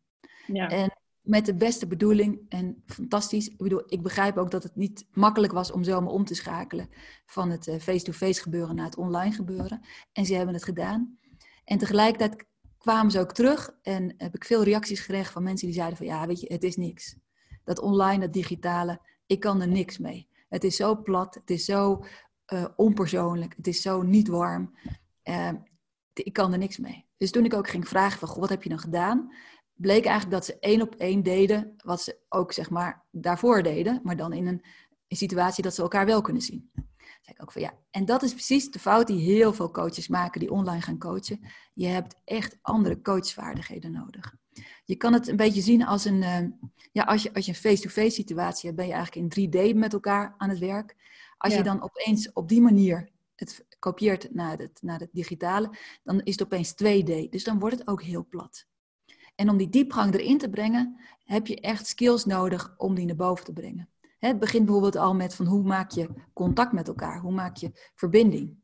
Ja. En met de beste bedoeling en fantastisch. Ik bedoel, ik begrijp ook dat het niet makkelijk was om zomaar om te schakelen van het eh, face-to-face gebeuren naar het online gebeuren. En ze hebben het gedaan. En tegelijkertijd kwamen ze ook terug en heb ik veel reacties gekregen van mensen die zeiden van ja, weet je, het is niks. Dat online, dat digitale, ik kan er niks mee. Het is zo plat, het is zo uh, onpersoonlijk, het is zo niet warm. Uh, ik kan er niks mee. Dus toen ik ook ging vragen van, goh, wat heb je dan gedaan? Bleek eigenlijk dat ze één op één deden wat ze ook zeg maar daarvoor deden, maar dan in een, situatie dat ze elkaar wel kunnen zien. Zeg ik ook van ja, en dat is precies de fout die heel veel coaches maken die online gaan coachen. Je hebt echt andere coachvaardigheden nodig. Je kan het een beetje zien als een, uh, ja, als je, als je een face-to-face situatie hebt, ben je eigenlijk in 3D met elkaar aan het werk. Als je dan opeens op die manier het kopieert naar het, naar het digitale, dan is het opeens 2D. Dus dan wordt het ook heel plat. En om die diepgang erin te brengen, heb je echt skills nodig om die naar boven te brengen. Het begint bijvoorbeeld al met van hoe maak je contact met elkaar, hoe maak je verbinding.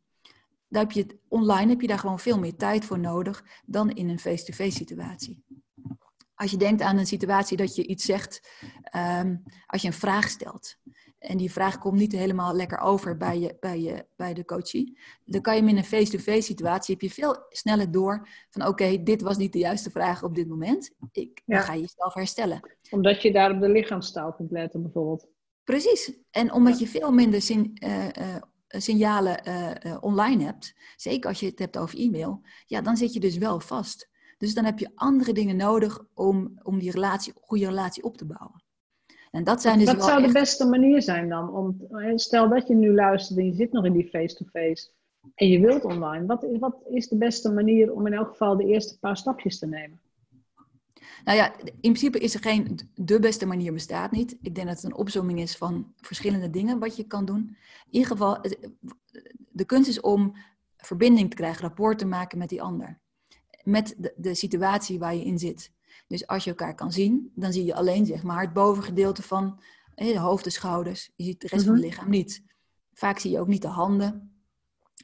Daar heb je online heb je daar gewoon veel meer tijd voor nodig dan in een face-to-face situatie. Als je denkt aan een situatie dat je iets zegt, ehm, als je een vraag stelt en die vraag komt niet helemaal lekker over bij, je, bij, je, bij de coachie, dan kan je hem in een face-to-face situatie, heb je veel sneller door van oké, dit was niet de juiste vraag op dit moment. Ik, Dan ga je jezelf herstellen. Omdat je daar op de lichaamstaal kunt letten bijvoorbeeld. Precies. En omdat je veel minder sin, uh, uh, signalen uh, online hebt, zeker als je het hebt over e-mail, ja, dan zit je dus wel vast. Dus dan heb je andere dingen nodig om, om die relatie, goede relatie op te bouwen. En dat zijn dus Wat zou de beste manier zijn dan? Om, stel dat je nu luistert en je zit nog in die face-to-face en je wilt online. Wat, wat is de beste manier om in elk geval de eerste paar stapjes te nemen? Nou ja, in principe is er geen de beste manier bestaat niet. Ik denk dat het een opzomming is van verschillende dingen wat je kan doen. In ieder geval, de kunst is om verbinding te krijgen, rapport te maken met die ander. Met de, de situatie waar je in zit. Dus als je elkaar kan zien, dan zie je alleen zeg maar, het bovengedeelte van de hoofd, de schouders. Je ziet de rest van het mhm. lichaam niet. Vaak zie je ook niet de handen.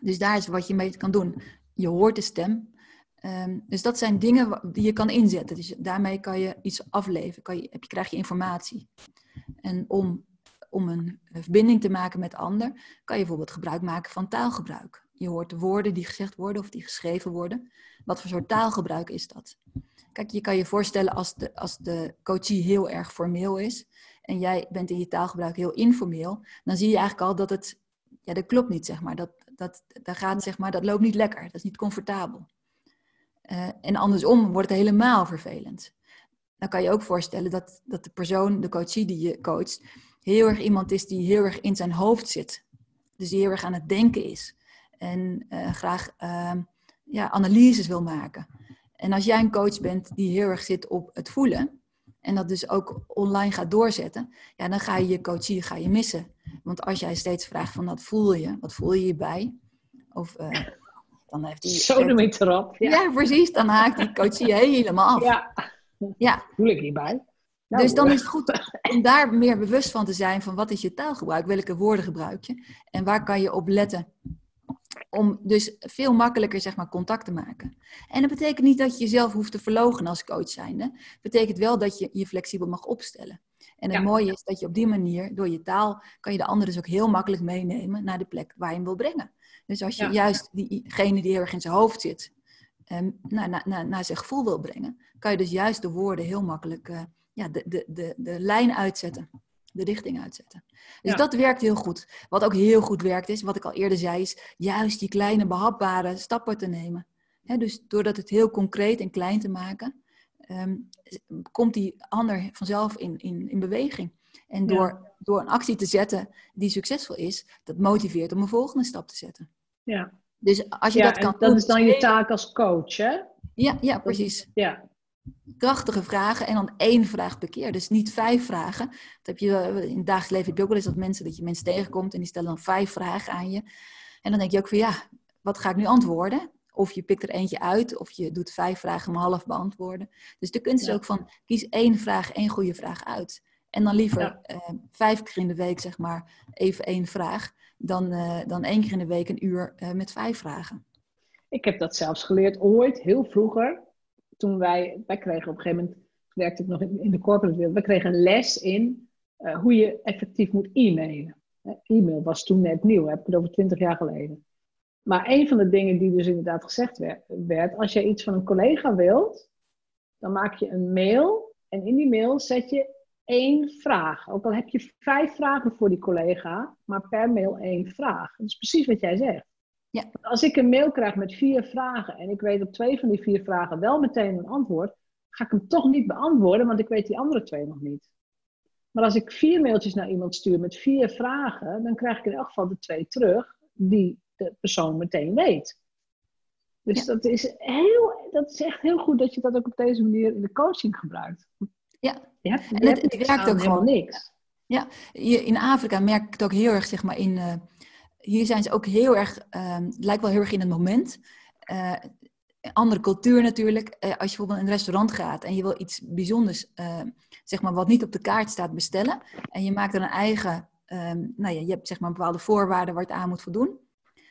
Dus daar is wat je mee kan doen. Je hoort de stem. Um, dus dat zijn dingen die je kan inzetten. Dus daarmee kan je iets afleveren. Kan je, je, krijg je informatie. En om, om een verbinding te maken met ander, kan je bijvoorbeeld gebruik maken van taalgebruik. Je hoort de woorden die gezegd worden of die geschreven worden. Wat voor soort taalgebruik is dat? Kijk, je kan je voorstellen als de, als de coachie heel erg formeel is en jij bent in je taalgebruik heel informeel, dan zie je eigenlijk al dat het, ja, dat klopt niet, zeg maar. Dat, dat, dat gaat, zeg maar, dat loopt niet lekker, dat is niet comfortabel. Uh, en andersom wordt het helemaal vervelend. Dan kan je ook voorstellen dat, dat de persoon, de coachie die je coacht, heel erg iemand is die heel erg in zijn hoofd zit. Dus die heel erg aan het denken is. En uh, graag uh, ja, analyses wil maken. En als jij een coach bent die heel erg zit op het voelen, en dat dus ook online gaat doorzetten, ja, dan ga je je coachie ga je missen. Want als jij steeds vraagt van wat voel je, wat voel je hierbij? Of uh, dan heeft hij... Zo noem ik erop. Ja. ja. precies. Dan haakt die coachie helemaal af. Ja. ja. Voel ik hierbij? Nou, dus dan is het goed om daar meer bewust van te zijn van wat is je taalgebruik, welke woorden gebruik je en waar kan je op letten om dus veel makkelijker zeg maar, contact te maken. En dat betekent niet dat je jezelf hoeft te verlogen als coach zijnde. Het betekent wel dat je je flexibel mag opstellen. En het mooie is dat je op die manier, door je taal, kan je de anderen dus ook heel makkelijk meenemen naar de plek waar je hem wil brengen. Dus als je juist diegene die heel erg in zijn hoofd zit, um, naar, naar, naar, naar, zijn gevoel wil brengen, kan je dus juist de woorden heel makkelijk uh, ja, de, de, de, de lijn uitzetten. De richting uitzetten. Dus dat werkt heel goed. Wat ook heel goed werkt is, wat ik al eerder zei, is juist die kleine behapbare stappen te nemen. dus doordat het heel concreet en klein te maken, ehm, komt die ander vanzelf in, in, in beweging. En door, door een actie te zetten die succesvol is, dat motiveert om een volgende stap te zetten. Ja. Dus als je dat kan dat is dan je taak als coach, hè? Ja, ja precies. Ja. Krachtige vragen en dan één vraag per keer. Dus niet vijf vragen. Dat heb je, in het dagelijks leven heb je ook wel eens dat mensen, dat je mensen tegenkomt en die stellen dan vijf vragen aan je. En dan denk je ook van ja, wat ga ik nu antwoorden? Of je pikt er eentje uit, of je doet vijf vragen maar half beantwoorden. Dus de kunst is ook van, kies één vraag, één goede vraag uit. En dan liever eh, vijf keer in de week, zeg maar, even één vraag. Dan, uh, dan één keer in de week een uur met vijf vragen. Ik heb dat zelfs geleerd ooit, heel vroeger. Toen wij, wij kregen op een gegeven moment, werkte ik nog in, de corporate wereld, we kregen een les in hoe je effectief moet e-mailen. E-mail was toen net nieuw, heb ik het over twintig jaar geleden. Maar een van de dingen die dus inderdaad gezegd werd, werd, als je iets van een collega wilt, dan maak je een mail en in die mail zet je één vraag. Ook al heb je vijf vragen voor die collega, maar per mail één vraag. Dat is precies wat jij zegt. Ja. Als ik een mail krijg met vier vragen en ik weet op twee van die vier vragen wel meteen een antwoord, ga ik hem toch niet beantwoorden, want ik weet die andere twee nog niet. Maar als ik vier mailtjes naar iemand stuur met vier vragen, dan krijg ik in elk geval de twee terug die de persoon meteen weet. Dus dat, is heel, dat is echt heel goed dat je dat ook op deze manier in de coaching gebruikt. Ja, ja en het, het werkt ook gewoon niks. Ja, in Afrika merk ik het ook heel erg, zeg maar, in... Uh, hier zijn ze ook heel erg, uh, lijkt wel heel erg in het moment. Uh, andere cultuur natuurlijk. Uh, als je bijvoorbeeld in een restaurant gaat en je wil iets bijzonders, zeg maar, wat niet op de kaart staat, bestellen. En je maakt er een eigen, ehm, nou ja, je hebt zeg maar bepaalde voorwaarden waar het aan moet voldoen.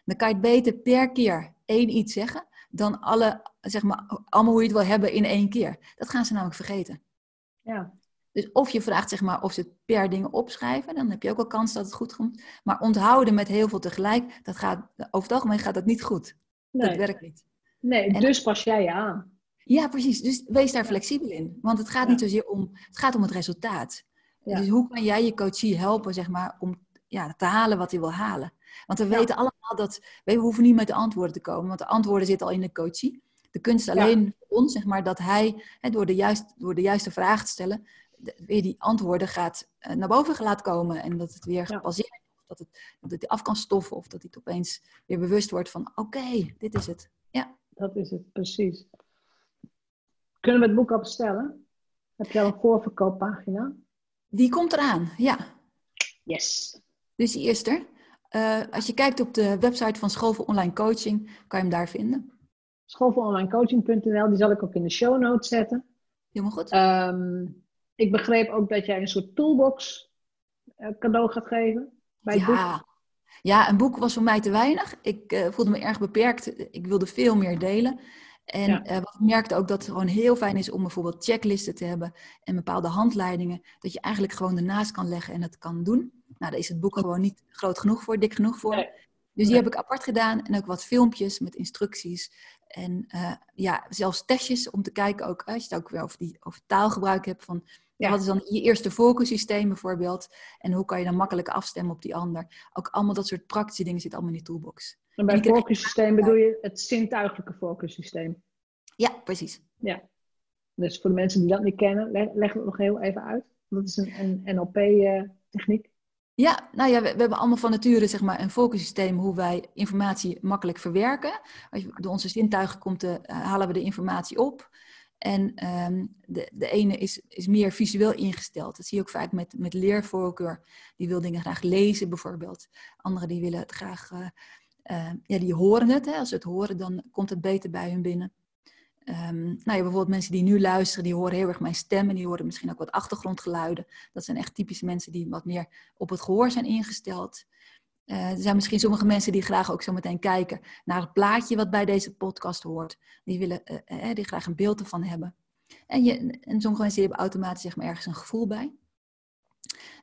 Dan kan je het beter per keer één iets zeggen dan alle, zeg maar, allemaal hoe je het wil hebben in één keer. Dat gaan ze namelijk vergeten. Ja. Dus of je vraagt zeg maar, of ze het per dingen opschrijven, dan heb je ook wel kans dat het goed komt. Maar onthouden met heel veel tegelijk, dat gaat, over het algemeen gaat dat niet goed. Nee. Dat werkt niet. Nee, dus pas jij je aan. Ja, precies. Dus wees daar flexibel in. Want het gaat niet zozeer om, het gaat om het resultaat. Dus hoe kan jij je coachie helpen, zeg maar, om ja, te halen wat hij wil halen? Want we weten allemaal dat, we hoeven niet met de antwoorden te komen, want de antwoorden zitten al in de coachie. De kunst alleen voor ons, zeg maar, dat hij hè, door, de juist, door de juiste vraag te stellen, weer die antwoorden gaat uh, naar boven laat komen. En dat het weer gebaseerd dat het, dat het af kan stoffen of dat hij opeens weer bewust wordt van oké, dit is het. Ja. Dat is het, precies. Kunnen we het boek al bestellen? Heb je al een voorverkooppagina? Die komt eraan, ja. Yes. Dus die is er. Uh, als je kijkt op de website van School voor Online Coaching, kan je hem daar vinden schoolvooronlinecoaching.nl. Die zal ik ook in de show notes zetten. Helemaal goed. Um, ik begreep ook dat jij een soort toolbox uh, cadeau gaat geven bij het ja. boek. Ja, een boek was voor mij te weinig. Ik uh, voelde me erg beperkt. Ik wilde veel meer delen. En ja. uh, wat ik merkte ook dat het gewoon heel fijn is om bijvoorbeeld checklisten te hebben en bepaalde handleidingen, dat je eigenlijk gewoon ernaast kan leggen en het kan doen. Nou, daar is het boek gewoon niet groot genoeg voor, dik genoeg voor. Nee. Dus die heb ik apart gedaan en ook wat filmpjes met instructies en uh, ja, zelfs testjes om te kijken, ook, als je het ook weer over, die, over taalgebruik hebt, van ja. wat is dan je eerste focussysteem bijvoorbeeld en hoe kan je dan makkelijk afstemmen op die ander. Ook allemaal dat soort praktische dingen zitten allemaal in die toolbox. En bij focussysteem bedoel je het zintuigelijke focussysteem? Ja, precies. Ja. Dus voor de mensen die dat niet kennen, leg, leg het nog heel even uit. Dat is een, een NLP-techniek. Eh, ja, nou ja, we, we, hebben allemaal van nature zeg maar, een focussysteem hoe wij informatie makkelijk verwerken. Als je, door onze zintuigen komt, uh, halen we de informatie op. En um, de, de ene is, is meer visueel ingesteld. Dat zie je ook vaak met, met leervoorkeur. Die wil dingen graag lezen bijvoorbeeld. Anderen die willen het graag, uh, uh, ja, die horen het. Hè. Als ze het horen, dan komt het beter bij hun binnen. Um, nou ja, bijvoorbeeld mensen die nu luisteren, die horen heel erg mijn stem en die horen misschien ook wat achtergrondgeluiden. Dat zijn echt typische mensen die wat meer op het gehoor zijn ingesteld. Uh, er zijn misschien sommige mensen die graag ook zo meteen kijken naar het plaatje wat bij deze podcast hoort. Die willen uh, uh, die graag een beeld ervan hebben. En, je, en sommige mensen hebben automatisch zeg maar, ergens een gevoel bij.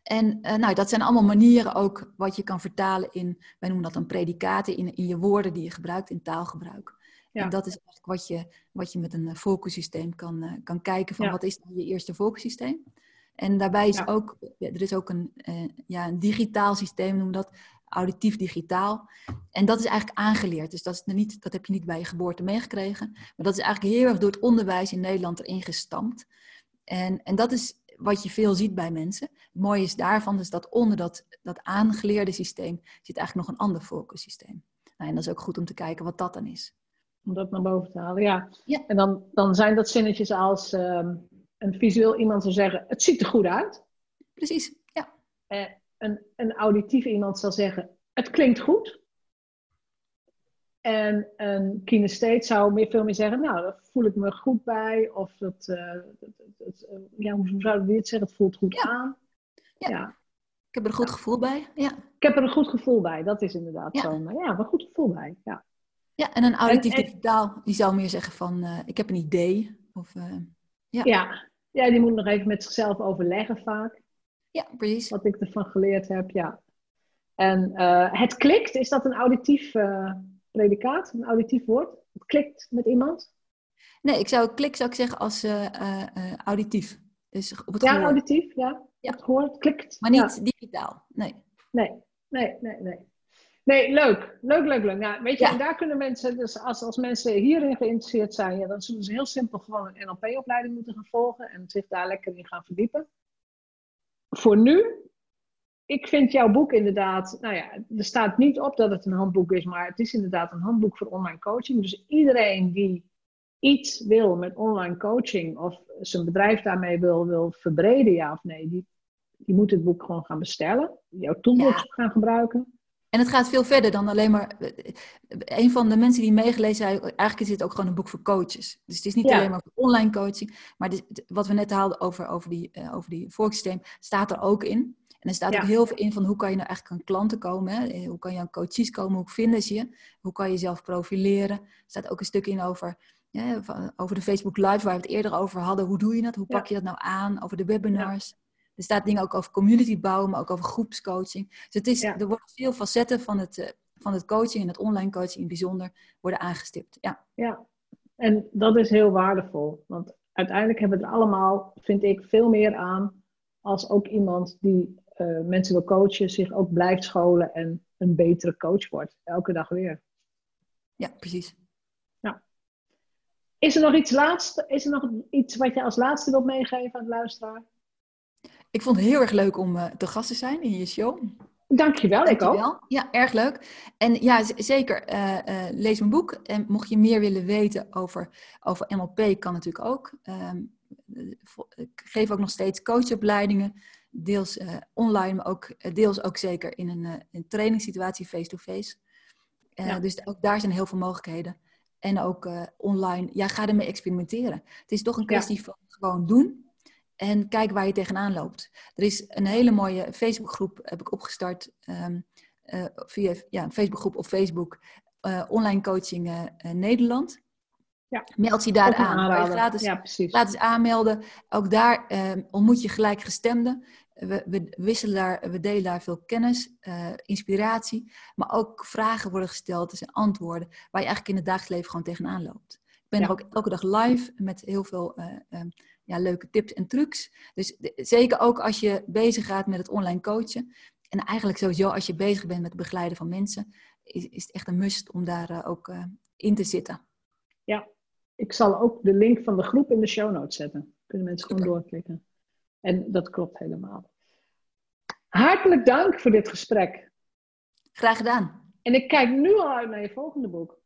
En nou, dat zijn allemaal manieren ook wat je kan vertalen in, wij noemen dat dan predicaten, in, in je woorden die je gebruikt, in taalgebruik. En dat is eigenlijk wat je, wat je met een focussysteem kan, kan kijken van wat is je eerste focussysteem. En daarbij is ook, er is ook een, ja, een digitaal systeem, noem dat, auditief digitaal. En dat is eigenlijk aangeleerd. Dus dat, is niet, dat heb je niet bij je geboorte meegekregen. Maar dat is eigenlijk heel erg door het onderwijs in Nederland erin gestampt. En, en dat is wat je veel ziet bij mensen. Het mooie is daarvan is dat onder dat, dat aangeleerde systeem zit eigenlijk nog een ander focussysteem. Nou, en dat is ook goed om te kijken wat dat dan is. Om dat naar boven te halen, ja. ja. En dan, dan zijn dat zinnetjes als ehm, een visueel iemand zou zeggen, het ziet er goed uit. Precies, ja. Uh, een, een auditief iemand zal zeggen, het klinkt goed. En een kinestheet zou meer, veel meer zeggen, nou, daar voel ik me goed bij. Of dat, uh, ja, hoe zouden we dit zeggen? Het voelt goed aan. Ja. ja. Ik heb er een goed gevoel bij. Ja. Ik heb er een goed gevoel bij, dat is inderdaad zo. Maar ja, een goed gevoel bij. Ja, ja en een auditief digitaal, die zou meer zeggen van, uh, ik heb een idee. Of, uh, ja. ja. Ja, die moet nog even met zichzelf overleggen vaak. Ja, precies. Wat ik ervan geleerd heb, ja. En uh, het klikt, is dat een auditief uh, predicaat, een auditief woord? Het klikt met iemand? Nee, ik zou klik zou ik zeggen als uh, auditief. Dus op het ja, gehoor. auditief, ja. ja. Het gehoor, het klikt. Maar niet digitaal, nee. Nee, nee, nee, nee. Nee, leuk. Leuk, leuk, leuk. Nou, weet je, en daar kunnen mensen, dus als, als mensen hierin geïnteresseerd zijn, ja, dan zullen ze heel simpel gewoon een NLP-opleiding moeten gaan volgen en zich daar lekker in gaan verdiepen voor nu, ik vind jouw boek inderdaad, nou ja, er staat niet op dat het een handboek is, maar het is inderdaad een handboek voor online coaching. Dus iedereen die iets wil met online coaching of zijn bedrijf daarmee wil, wil verbreden, ja of nee, die, die moet het boek gewoon gaan bestellen, jouw toolbox gaan gebruiken. En het gaat veel verder dan alleen maar. Een van de mensen die meegelezen hebben, eigenlijk is dit ook gewoon een boek voor coaches. Dus het is niet alleen maar voor online coaching, maar wat we net haalden over, over die, uh, over die voorsysteem, staat er ook in. En er staat ook heel veel in van hoe kan je nou eigenlijk aan klanten komen. Hè? Eh, hoe kan je aan coaches komen? Hoe vinden ze je? Hoe kan je jezelf profileren? Er staat ook een stuk in over, ja, over de Facebook Live waar we het eerder over hadden. Hoe doe je dat? Hoe pak je dat nou aan? Over de webinars. Er staat dingen ook over community bouwen, maar ook over groepscoaching. Dus het is, er worden veel facetten van het, eh, van het coaching en het online coaching in bijzonder worden aangestipt. Ja. ja, en dat is heel waardevol. Want uiteindelijk hebben we er allemaal, vind ik, veel meer aan als ook iemand die uh, mensen wil coachen, zich ook blijft scholen en een betere coach wordt. Elke dag weer. Ja, precies. Ja. Is er nog iets laatste? Is er nog iets wat je als laatste wilt meegeven aan de luisteraar? Ik vond het heel erg leuk om uh, te gast te zijn in je show. Dankjewel, Dankjewel. ik ook. Ja, erg leuk. En ja, zeker, uh, uh, lees mijn boek. En mocht je meer willen weten over, over NLP, kan natuurlijk ook. Um, ik geef ook nog steeds coachopleidingen. Deels online, maar ook, deels ook zeker in een, een trainingssituatie face-to-face. Ja. Dus ook daar zijn heel veel mogelijkheden. En ook online, ja, ga ermee experimenteren. Het is toch een kwestie ja. van gewoon doen en kijk waar je tegenaan loopt. Er is een hele mooie Facebookgroep, heb ik opgestart um, uh, via ja, een Facebookgroep op Facebook, uh, Online Coaching uh, Nederland. Ja. Meld je daar aan. Gratis, ja, precies. Gratis aanmelden. Ook daar ehm, ontmoet je gelijkgestemden. We, we, wisselen daar, we delen daar veel kennis, inspiratie, maar ook vragen worden gesteld, er zijn antwoorden waar je eigenlijk in het dagelijks leven gewoon tegenaan loopt. Ik ben er ook elke dag live met heel veel um, ja, leuke tips en trucs. Dus zeker ook als je bezig gaat met het online coachen. En eigenlijk sowieso als je bezig bent met het begeleiden van mensen, is, is het echt een must om daar uh, ook uh, in te zitten. Ja, ik zal ook de link van de groep in de show notes zetten. Kunnen mensen Super. gewoon doorklikken. En dat klopt helemaal. Hartelijk dank voor dit gesprek. Graag gedaan. En ik kijk nu al uit naar je volgende boek.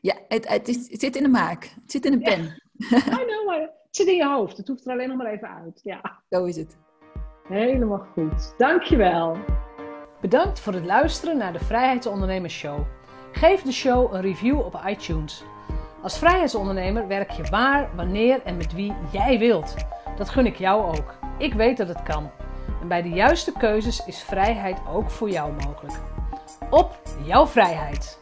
Ja, het, het, is, het zit in de maak. Het zit in de pen. Ja. I know, maar het zit in je hoofd. Het hoeft er alleen nog maar even uit. Ja. Zo is het. Helemaal goed. Dankjewel. Bedankt voor het luisteren naar de Vrijheidsondernemers Show. Geef de show een review op iTunes. Als vrijheidsondernemer werk je waar, wanneer en met wie jij wilt. Dat gun ik jou ook. Ik weet dat het kan. En bij de juiste keuzes is vrijheid ook voor jou mogelijk. Op jouw vrijheid!